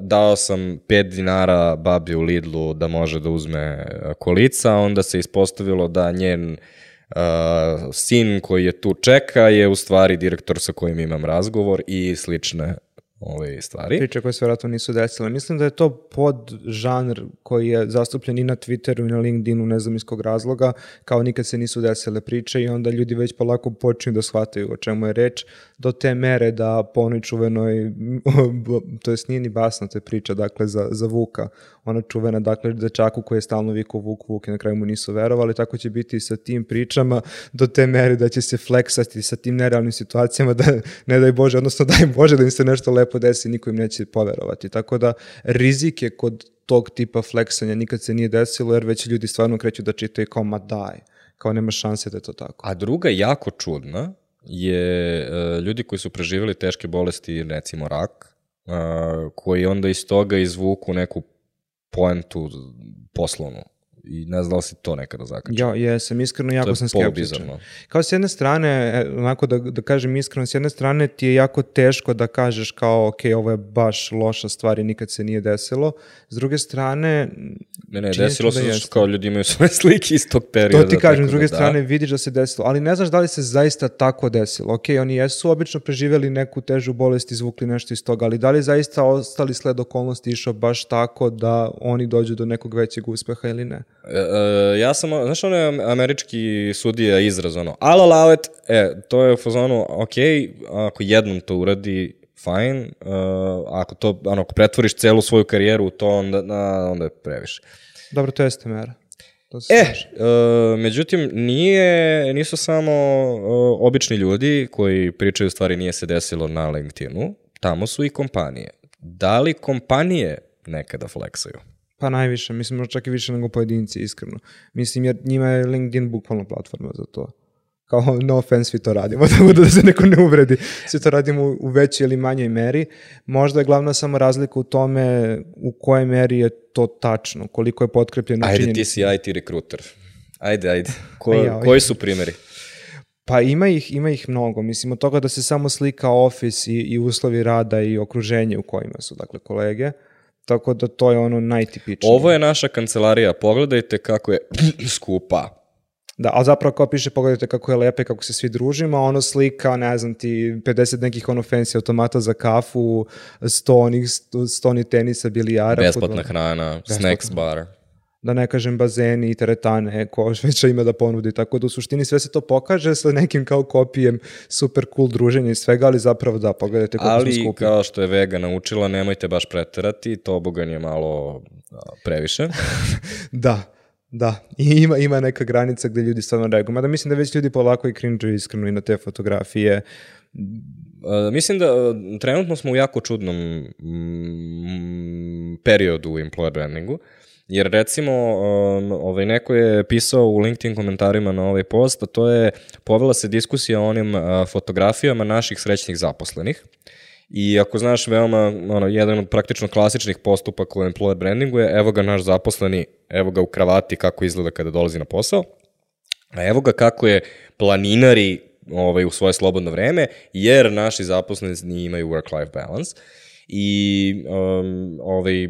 dao sam 5 dinara babi u Lidlu da može da uzme uh, kolica, onda se ispostavilo da njen uh, sin koji je tu čeka je u stvari direktor sa kojim imam razgovor i slične ove stvari. Priče koje se vjerojatno nisu desile. Mislim da je to pod žanr koji je zastupljen i na Twitteru i na LinkedInu, ne znam iz kog razloga, kao nikad se nisu desile priče i onda ljudi već polako počinju da shvataju o čemu je reč, do te mere da po onoj čuvenoj, to jest nije ni basna te priča, dakle za, za Vuka, ona čuvena, dakle dečaku koji je stalno vikao Vuk, Vuk i na kraju mu nisu verovali, tako će biti i sa tim pričama do te mere da će se fleksati sa tim nerealnim situacijama da ne daj Bože, odnosno daj Bože da im se nešto lepo desi, niko im neće poverovati. Tako da rizik je kod tog tipa fleksanja nikad se nije desilo jer već ljudi stvarno kreću da čitaju kao ma daj, kao nema šanse da je to tako. A druga jako čudna je uh, ljudi koji su preživjeli teške bolesti, recimo rak, uh, koji onda iz toga izvuku neku poentu poslovnu. I ne znam da si to nekada zakačio. Ja, jesam, iskreno jako sam skeptičan. polubizarno. Kao s jedne strane, e, onako da, da kažem iskreno, s jedne strane ti je jako teško da kažeš kao, ok, ovo je baš loša stvar i nikad se nije desilo. S druge strane, Ne, ne, desilo da se jeste. što kao ljudi imaju svoje slike iz tog perioda. To ti kažem, s druge da da. strane vidiš da se desilo, ali ne znaš da li se zaista tako desilo. Ok, oni jesu obično preživjeli neku težu bolest izvukli nešto iz toga, ali da li zaista ostali sled okolnosti išao baš tako da oni dođu do nekog većeg uspeha ili ne? E, e, ja sam, znaš ono je američki sudija izraz, ono, I'll allow it, e, to je u fazonu, ok, ako jednom to uradi, fine, uh, ako to, ono, ako pretvoriš celu svoju karijeru u to, onda, na, onda je previše. Dobro, to jeste mera. To se E, uh, međutim, nije, nisu samo uh, obični ljudi koji pričaju stvari nije se desilo na LinkedInu, tamo su i kompanije. Da li kompanije nekada fleksaju? Pa najviše, mislim možda čak i više nego pojedinci, iskreno. Mislim, jer njima je LinkedIn bukvalno platforma za to. Kao, no offense, svi to radimo, tako da se neko ne uvredi. Svi to radimo u- većoj ili manjoj meri. Možda je glavna samo razlika u tome u kojoj meri je to tačno, koliko je potkrepljeno Ajde, ti si IT rekruter. Ajde, ajde. Ko, ja, koji su primjeri? Pa ima ih, ima ih mnogo. Mislim, od toga da se samo slika ofis i, i uslovi rada i okruženje u kojima su, dakle, kolege. Tako da to je ono najtipičnije. Ovo je naša kancelarija, pogledajte kako je skupa. Da, ali zapravo kao piše, pogledajte kako je lepe, kako se svi družimo, ono slika, ne znam ti, 50 nekih ono fancy automata za kafu, 100 onih, 100 onih tenisa, bilijara. Besplatna fudbala. hrana, snacks bar. Da ne kažem bazeni i teretane, ko već ima da ponudi, tako da u suštini sve se to pokaže sa nekim kao kopijem super cool druženja i svega, ali zapravo da, pogledajte koliko smo Ali, skupi. kao što je Vega naučila, nemojte baš preterati, to bogan je malo previše. Da, da. I ima, ima neka granica gde ljudi stvarno reaguju. Mada mislim da već ljudi polako i cringe iskreno i na te fotografije. Uh, mislim da uh, trenutno smo u jako čudnom mm, periodu u employer brandingu, jer recimo um, ovaj, neko je pisao u LinkedIn komentarima na ovaj post, a to je povela se diskusija o onim uh, fotografijama naših srećnih zaposlenih. I ako znaš veoma, ono, jedan od praktično klasičnih postupaka u employer brandingu je evo ga naš zaposleni, evo ga u kravati kako izgleda kada dolazi na posao, a evo ga kako je planinari ovaj, u svoje slobodno vreme, jer naši zaposleni imaju work-life balance. I um, ovaj,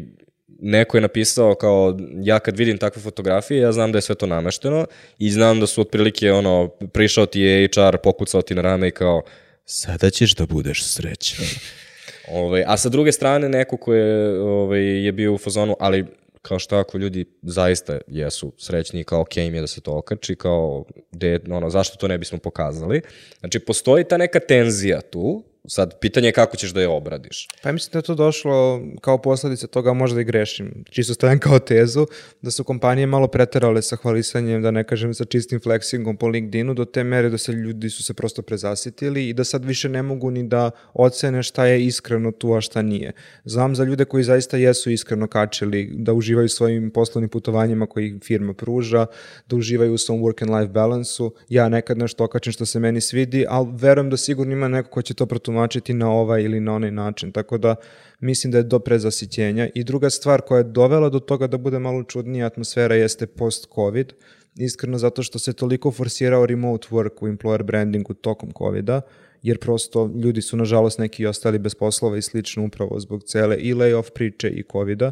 neko je napisao kao, ja kad vidim takve fotografije, ja znam da je sve to namešteno i znam da su otprilike ono, prišao ti je HR, pokucao ti na rame i kao, sada ćeš da budeš srećan. Ovaj, a sa druge strane, neko ko je, ovaj, je bio u fazonu, ali kao šta ako ljudi zaista jesu srećni, kao ok im je da se to okači, kao de, ono, zašto to ne bismo pokazali. Znači, postoji ta neka tenzija tu, sad pitanje je kako ćeš da je obradiš. Pa mislim da je to došlo kao posledica toga, možda i grešim, čisto stavljam kao tezu, da su kompanije malo preterale sa hvalisanjem, da ne kažem sa čistim flexingom po LinkedInu, do te mere da se ljudi su se prosto prezasitili i da sad više ne mogu ni da ocene šta je iskreno tu, a šta nije. Znam za ljude koji zaista jesu iskreno kačili, da uživaju svojim poslovnim putovanjima koji firma pruža, da uživaju u svom work and life balansu. Ja nekad nešto okačim što se meni svidi, ali verujem da sigurno ima neko ko će to protumačiti na ovaj ili na onaj način. Tako da mislim da je do prezasićenja. I druga stvar koja je dovela do toga da bude malo čudnija atmosfera jeste post-covid. Iskreno zato što se toliko forsirao remote work u employer brandingu tokom covida, jer prosto ljudi su nažalost neki ostali bez poslova i slično upravo zbog cele i layoff priče i covida.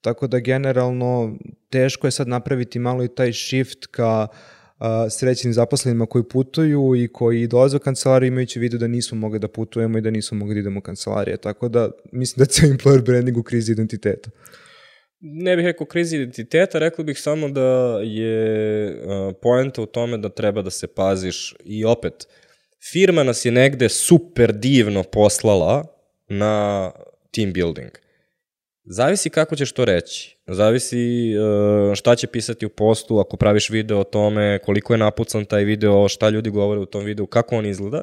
Tako da generalno teško je sad napraviti malo i taj shift ka a, srećnim zaposlenima koji putuju i koji dolaze u kancelariju imajući vidu da nismo mogli da putujemo i da nismo mogli da idemo u kancelarije. Tako da mislim da cijel employer branding u krizi identiteta. Ne bih rekao krizi identiteta, rekao bih samo da je uh, poenta u tome da treba da se paziš i opet, firma nas je negde super divno poslala na team building. Zavisi kako ćeš to reći. Zavisi uh, šta će pisati u postu, ako praviš video o tome, koliko je napucan taj video, šta ljudi govore u tom videu, kako on izgleda.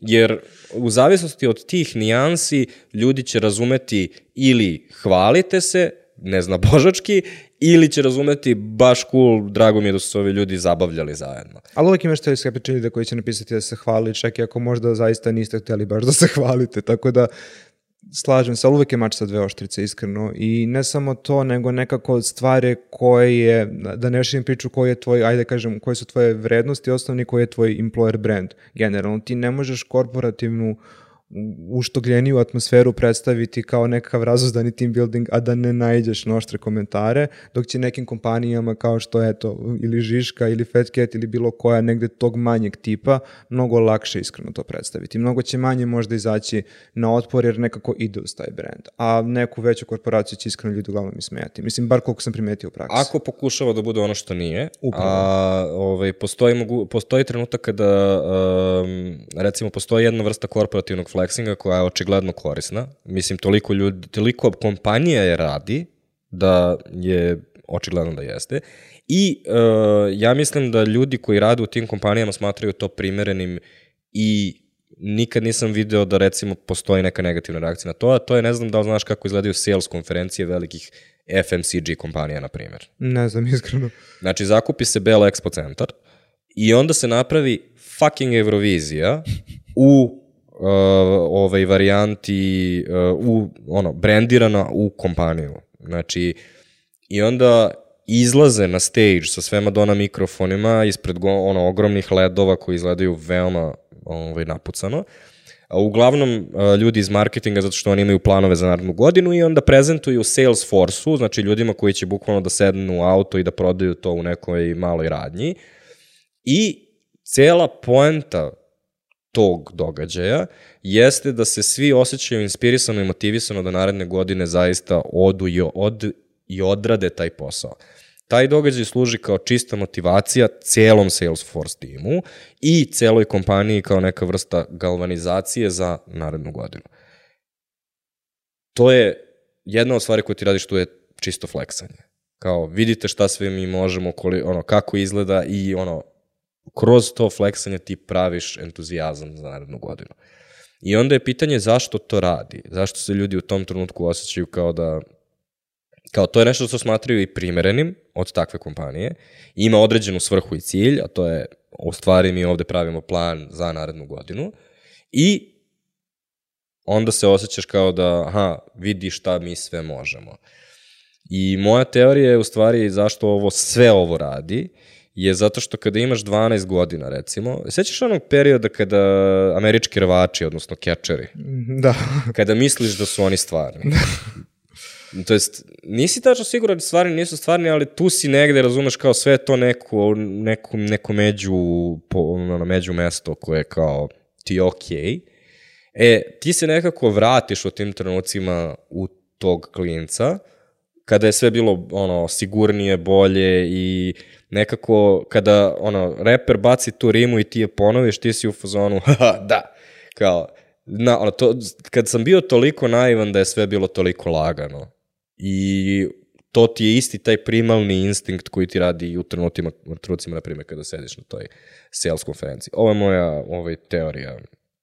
Jer u zavisnosti od tih nijansi ljudi će razumeti ili hvalite se, ne zna božački, ili će razumeti baš cool, drago mi je da su se ovi ljudi zabavljali zajedno. Ali uvek imaš te skeptični da koji će napisati da se hvali, čak i ako možda zaista niste hteli baš da se hvalite. Tako da slažem se, ali uvek je mač sa dve oštrice, iskreno. I ne samo to, nego nekako stvari koje je, da ne širim priču koji je tvoj, ajde kažem, koje su tvoje vrednosti osnovni, koji je tvoj employer brand. Generalno, ti ne možeš korporativnu uštogljeniju atmosferu predstaviti kao nekakav razuzdani team building, a da ne najđeš na oštre komentare, dok će nekim kompanijama kao što je to ili Žiška ili Fat Cat ili bilo koja negde tog manjeg tipa, mnogo lakše iskreno to predstaviti. Mnogo će manje možda izaći na otpor jer nekako ide uz taj brand. A neku veću korporaciju će iskreno ljudi uglavnom ismejati. Mislim, bar koliko sam primetio u praksi. Ako pokušava da bude ono što nije, Upravo. a ovaj, postoji, mogu, postoji trenutak kada, um, recimo, postoji jedna vrsta korporativnog flexinga koja je očigledno korisna. Mislim, toliko, ljudi, toliko kompanija je radi da je očigledno da jeste. I uh, ja mislim da ljudi koji rade u tim kompanijama smatraju to primerenim i nikad nisam video da recimo postoji neka negativna reakcija na to, a to je ne znam da li znaš kako izgledaju sales konferencije velikih FMCG kompanija, na primjer. Ne znam, iskreno. Znači, zakupi se Bell Expo centar i onda se napravi fucking Eurovizija u uh, ovaj varijanti, uh, u, ono, brendirana u kompaniju. Znači, i onda izlaze na stage sa sve Madonna mikrofonima ispred go, ono, ogromnih ledova koji izgledaju veoma ovaj, napucano. A uglavnom a, ljudi iz marketinga zato što oni imaju planove za narednu godinu i onda prezentuju Salesforce-u, znači ljudima koji će bukvalno da sednu u auto i da prodaju to u nekoj maloj radnji. I cela poenta tog događaja jeste da se svi osjećaju inspirisano i motivisano da naredne godine zaista odu i, od, i odrade taj posao. Taj događaj služi kao čista motivacija celom Salesforce timu i celoj kompaniji kao neka vrsta galvanizacije za narednu godinu. To je jedna od stvari koje ti radiš tu je čisto fleksanje. Kao vidite šta sve mi možemo, koli, ono, kako izgleda i ono, kroz to fleksanje ti praviš entuzijazam za narednu godinu. I onda je pitanje zašto to radi, zašto se ljudi u tom trenutku osjećaju kao da kao to je nešto što smatraju i primerenim od takve kompanije, ima određenu svrhu i cilj, a to je u stvari mi ovde pravimo plan za narednu godinu i onda se osjećaš kao da, aha, vidi šta mi sve možemo. I moja teorija je u stvari zašto ovo sve ovo radi, je zato što kada imaš 12 godina, recimo, sećaš onog perioda kada američki rvači, odnosno kečeri, Da. kada misliš da su oni stvarni. to jest, nisi tačno siguran da stvarni nisu stvarni, ali tu si negde, razumeš, kao sve to neko, neko, neko među, po, ono, među mesto koje kao ti je okej. Okay. E, ti se nekako vratiš u tim trenucima u tog klinca, kada je sve bilo ono sigurnije, bolje i nekako kada ono reper baci tu rimu i ti je ponoviš, ti si u fazonu da. Kao na, ono, to, kad sam bio toliko naivan da je sve bilo toliko lagano i to ti je isti taj primalni instinkt koji ti radi u trenutima, trenucima, na primjer, kada sediš na toj sales konferenciji. Ovo je moja ovaj, teorija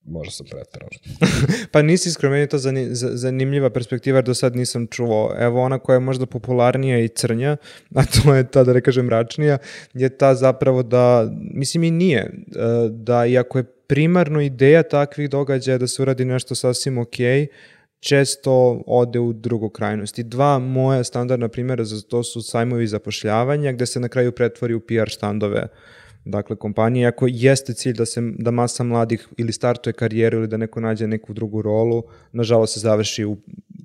možda sam pretarao. pa nisi iskreno, meni je to zani, zanimljiva perspektiva, jer do sad nisam čuo. Evo ona koja je možda popularnija i crnja, a to je ta, da ne kažem, mračnija, je ta zapravo da, mislim i nije, e, da iako je primarno ideja takvih događaja da se uradi nešto sasvim okej, okay, često ode u drugu krajnost. I dva moja standardna primjera za to su sajmovi zapošljavanja, gde se na kraju pretvori u PR štandove uh, Dakle, kompanija, ako jeste cilj da, se, da masa mladih ili startuje karijeru ili da neko nađe neku drugu rolu, nažalost se završi u,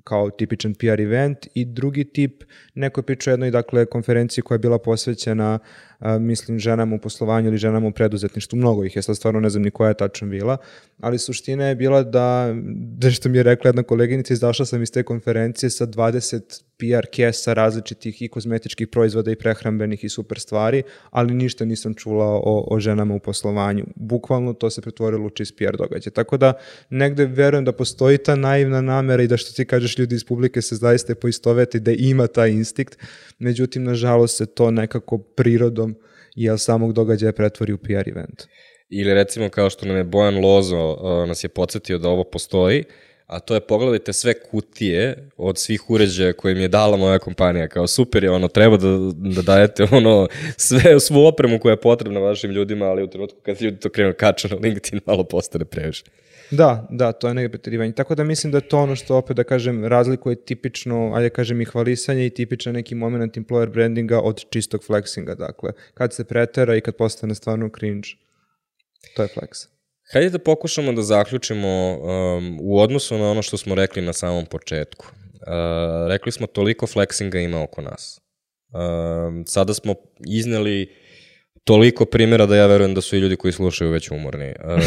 kao tipičan PR event i drugi tip, neko je pričao jednoj dakle, konferenciji koja je bila posvećena a, mislim, ženama u poslovanju ili ženama u preduzetništvu, mnogo ih je, sad stvarno ne znam ni koja je tačno bila, ali suština je bila da, da što mi je rekla jedna koleginica, izašla sam iz te konferencije sa 20 PR kesa različitih i kozmetičkih proizvoda i prehrambenih i super stvari, ali ništa nisam čula o, o ženama u poslovanju. Bukvalno to se pretvorilo u čist PR događaj. Tako da negde verujem da postoji ta naivna namera i da što ti ljudi iz publike se zaista poistoveti da ima taj instinkt, međutim nažalost se to nekako prirodom jel samog događaja pretvori u PR event. Ili recimo kao što nam je Bojan Lozo uh, nas je podsjetio da ovo postoji, a to je pogledajte sve kutije od svih uređaja koje mi je dala moja kompanija, kao super je, ono, treba da, da dajete ono, sve, svu opremu koja je potrebna vašim ljudima, ali u trenutku kad ljudi to krenu kača na LinkedIn, malo postane previše. Da, da, to je neke pretirivanje. Tako da mislim da je to ono što opet da kažem razlikuje tipično, ajde da kažem i hvalisanje i tipičan neki moment employer brandinga od čistog flexinga, dakle, kad se pretera i kad postane stvarno cringe. To je flex. Hajde da pokušamo da zaključimo um, u odnosu na ono što smo rekli na samom početku. Uh, rekli smo toliko flexinga ima oko nas. Um, sada smo izneli toliko primjera da ja verujem da su i ljudi koji slušaju već umorni. Um,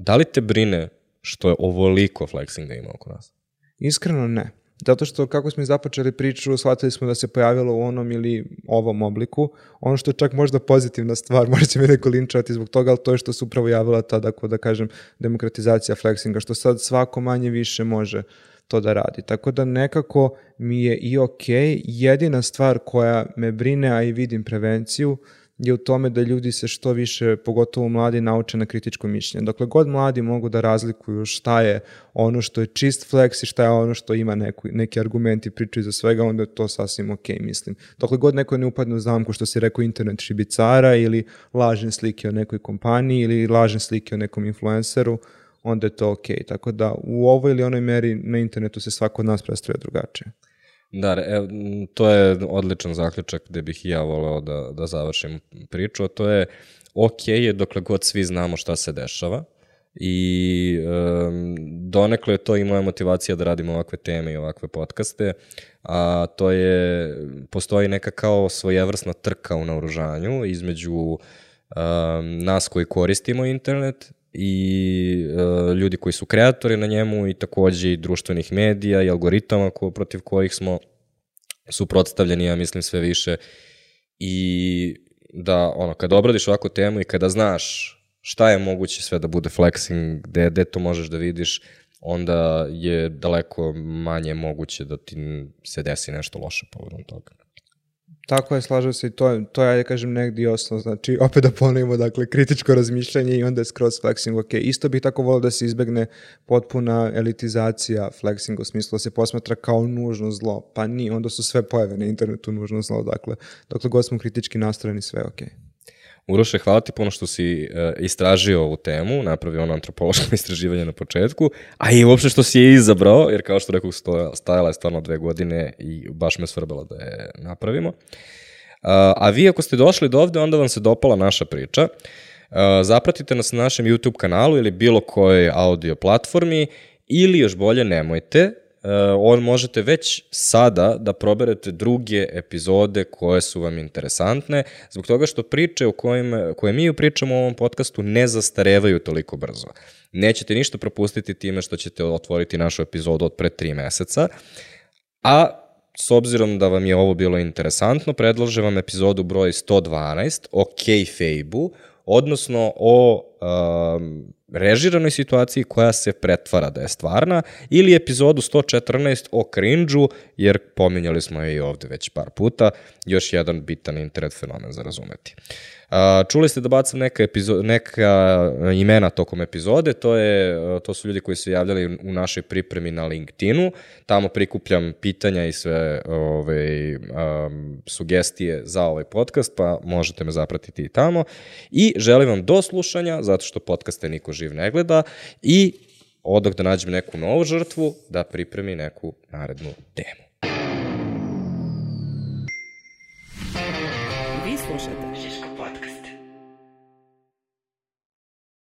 da li te brine što je ovoliko flexinga ima oko nas? Iskreno ne. Zato što kako smo započeli priču, shvatili smo da se pojavilo u onom ili ovom obliku. Ono što je čak možda pozitivna stvar, možda će me neko linčati zbog toga, ali to je što se upravo javila ta, da, da kažem, demokratizacija flexinga, što sad svako manje više može to da radi. Tako da nekako mi je i okej. Okay. Jedina stvar koja me brine, a i vidim prevenciju, je u tome da ljudi se što više, pogotovo mladi, nauče na kritičko mišljenje. Dokle god mladi mogu da razlikuju šta je ono što je čist flex i šta je ono što ima neku, neki argumenti pričaju za svega, onda je to sasvim ok, mislim. Dokle god neko ne upadne u zamku što si rekao internet šibicara ili lažne slike o nekoj kompaniji ili lažne slike o nekom influenceru, onda je to ok. Tako da u ovoj ili onoj meri na internetu se svako od nas predstavlja drugačije. Da, ev, to je odličan zaključak gde bih ja voleo da, da završim priču, a to je ok je dokle god svi znamo šta se dešava i um, donekle to i moja motivacija da radimo ovakve teme i ovakve podcaste, a to je, postoji neka kao svojevrsna trka u naoružanju između um, nas koji koristimo internet i uh, ljudi koji su kreatori na njemu i takođe i društvenih medija i algoritama ko, protiv kojih smo suprotstavljeni, ja mislim, sve više i da, ono, kada obradiš ovakvu temu i kada znaš šta je moguće sve da bude flexing, gde, gde to možeš da vidiš, onda je daleko manje moguće da ti se desi nešto loše povodom toga. Tako je, slažem se i to, to je, ajde kažem, negdje osnov. Znači, opet da ponovimo, dakle, kritičko razmišljanje i onda je skroz flexing ok. Isto bih tako volio da se izbegne potpuna elitizacija flexinga u smislu da se posmatra kao nužno zlo. Pa nije, onda su sve pojave na internetu nužno zlo. Dakle, dokle god smo kritički nastrojeni, sve ok. Uroše, hvala ti puno što si uh, istražio ovu temu, napravio ono antropološko istraživanje na početku, a i uopšte što si je izabrao, jer kao što rekao, stajala je stvarno dve godine i baš me svrbala da je napravimo. Uh, a vi ako ste došli do ovde, onda vam se dopala naša priča. Uh, zapratite nas na našem YouTube kanalu ili bilo kojoj audio platformi ili još bolje nemojte, on možete već sada da proberete druge epizode koje su vam interesantne, zbog toga što priče u kojim, koje mi pričamo u ovom podcastu ne zastarevaju toliko brzo. Nećete ništa propustiti time što ćete otvoriti našu epizodu od pre tri meseca, a s obzirom da vam je ovo bilo interesantno, predlažem vam epizodu broj 112 o kayfabe-u, odnosno o um, režiranoj situaciji koja se pretvara da je stvarna, ili epizodu 114 o cringe-u, jer pominjali smo je i ovde već par puta, još jedan bitan internet fenomen za razumeti. A, čuli ste da bacam neka, epizo neka imena tokom epizode, to, je, to su ljudi koji su javljali u našoj pripremi na LinkedInu, tamo prikupljam pitanja i sve ove, um, sugestije za ovaj podcast, pa možete me zapratiti i tamo. I želim vam do slušanja, zato što podcaste niko živ ne gleda, i odok da nađem neku novu žrtvu, da pripremi neku narednu temu.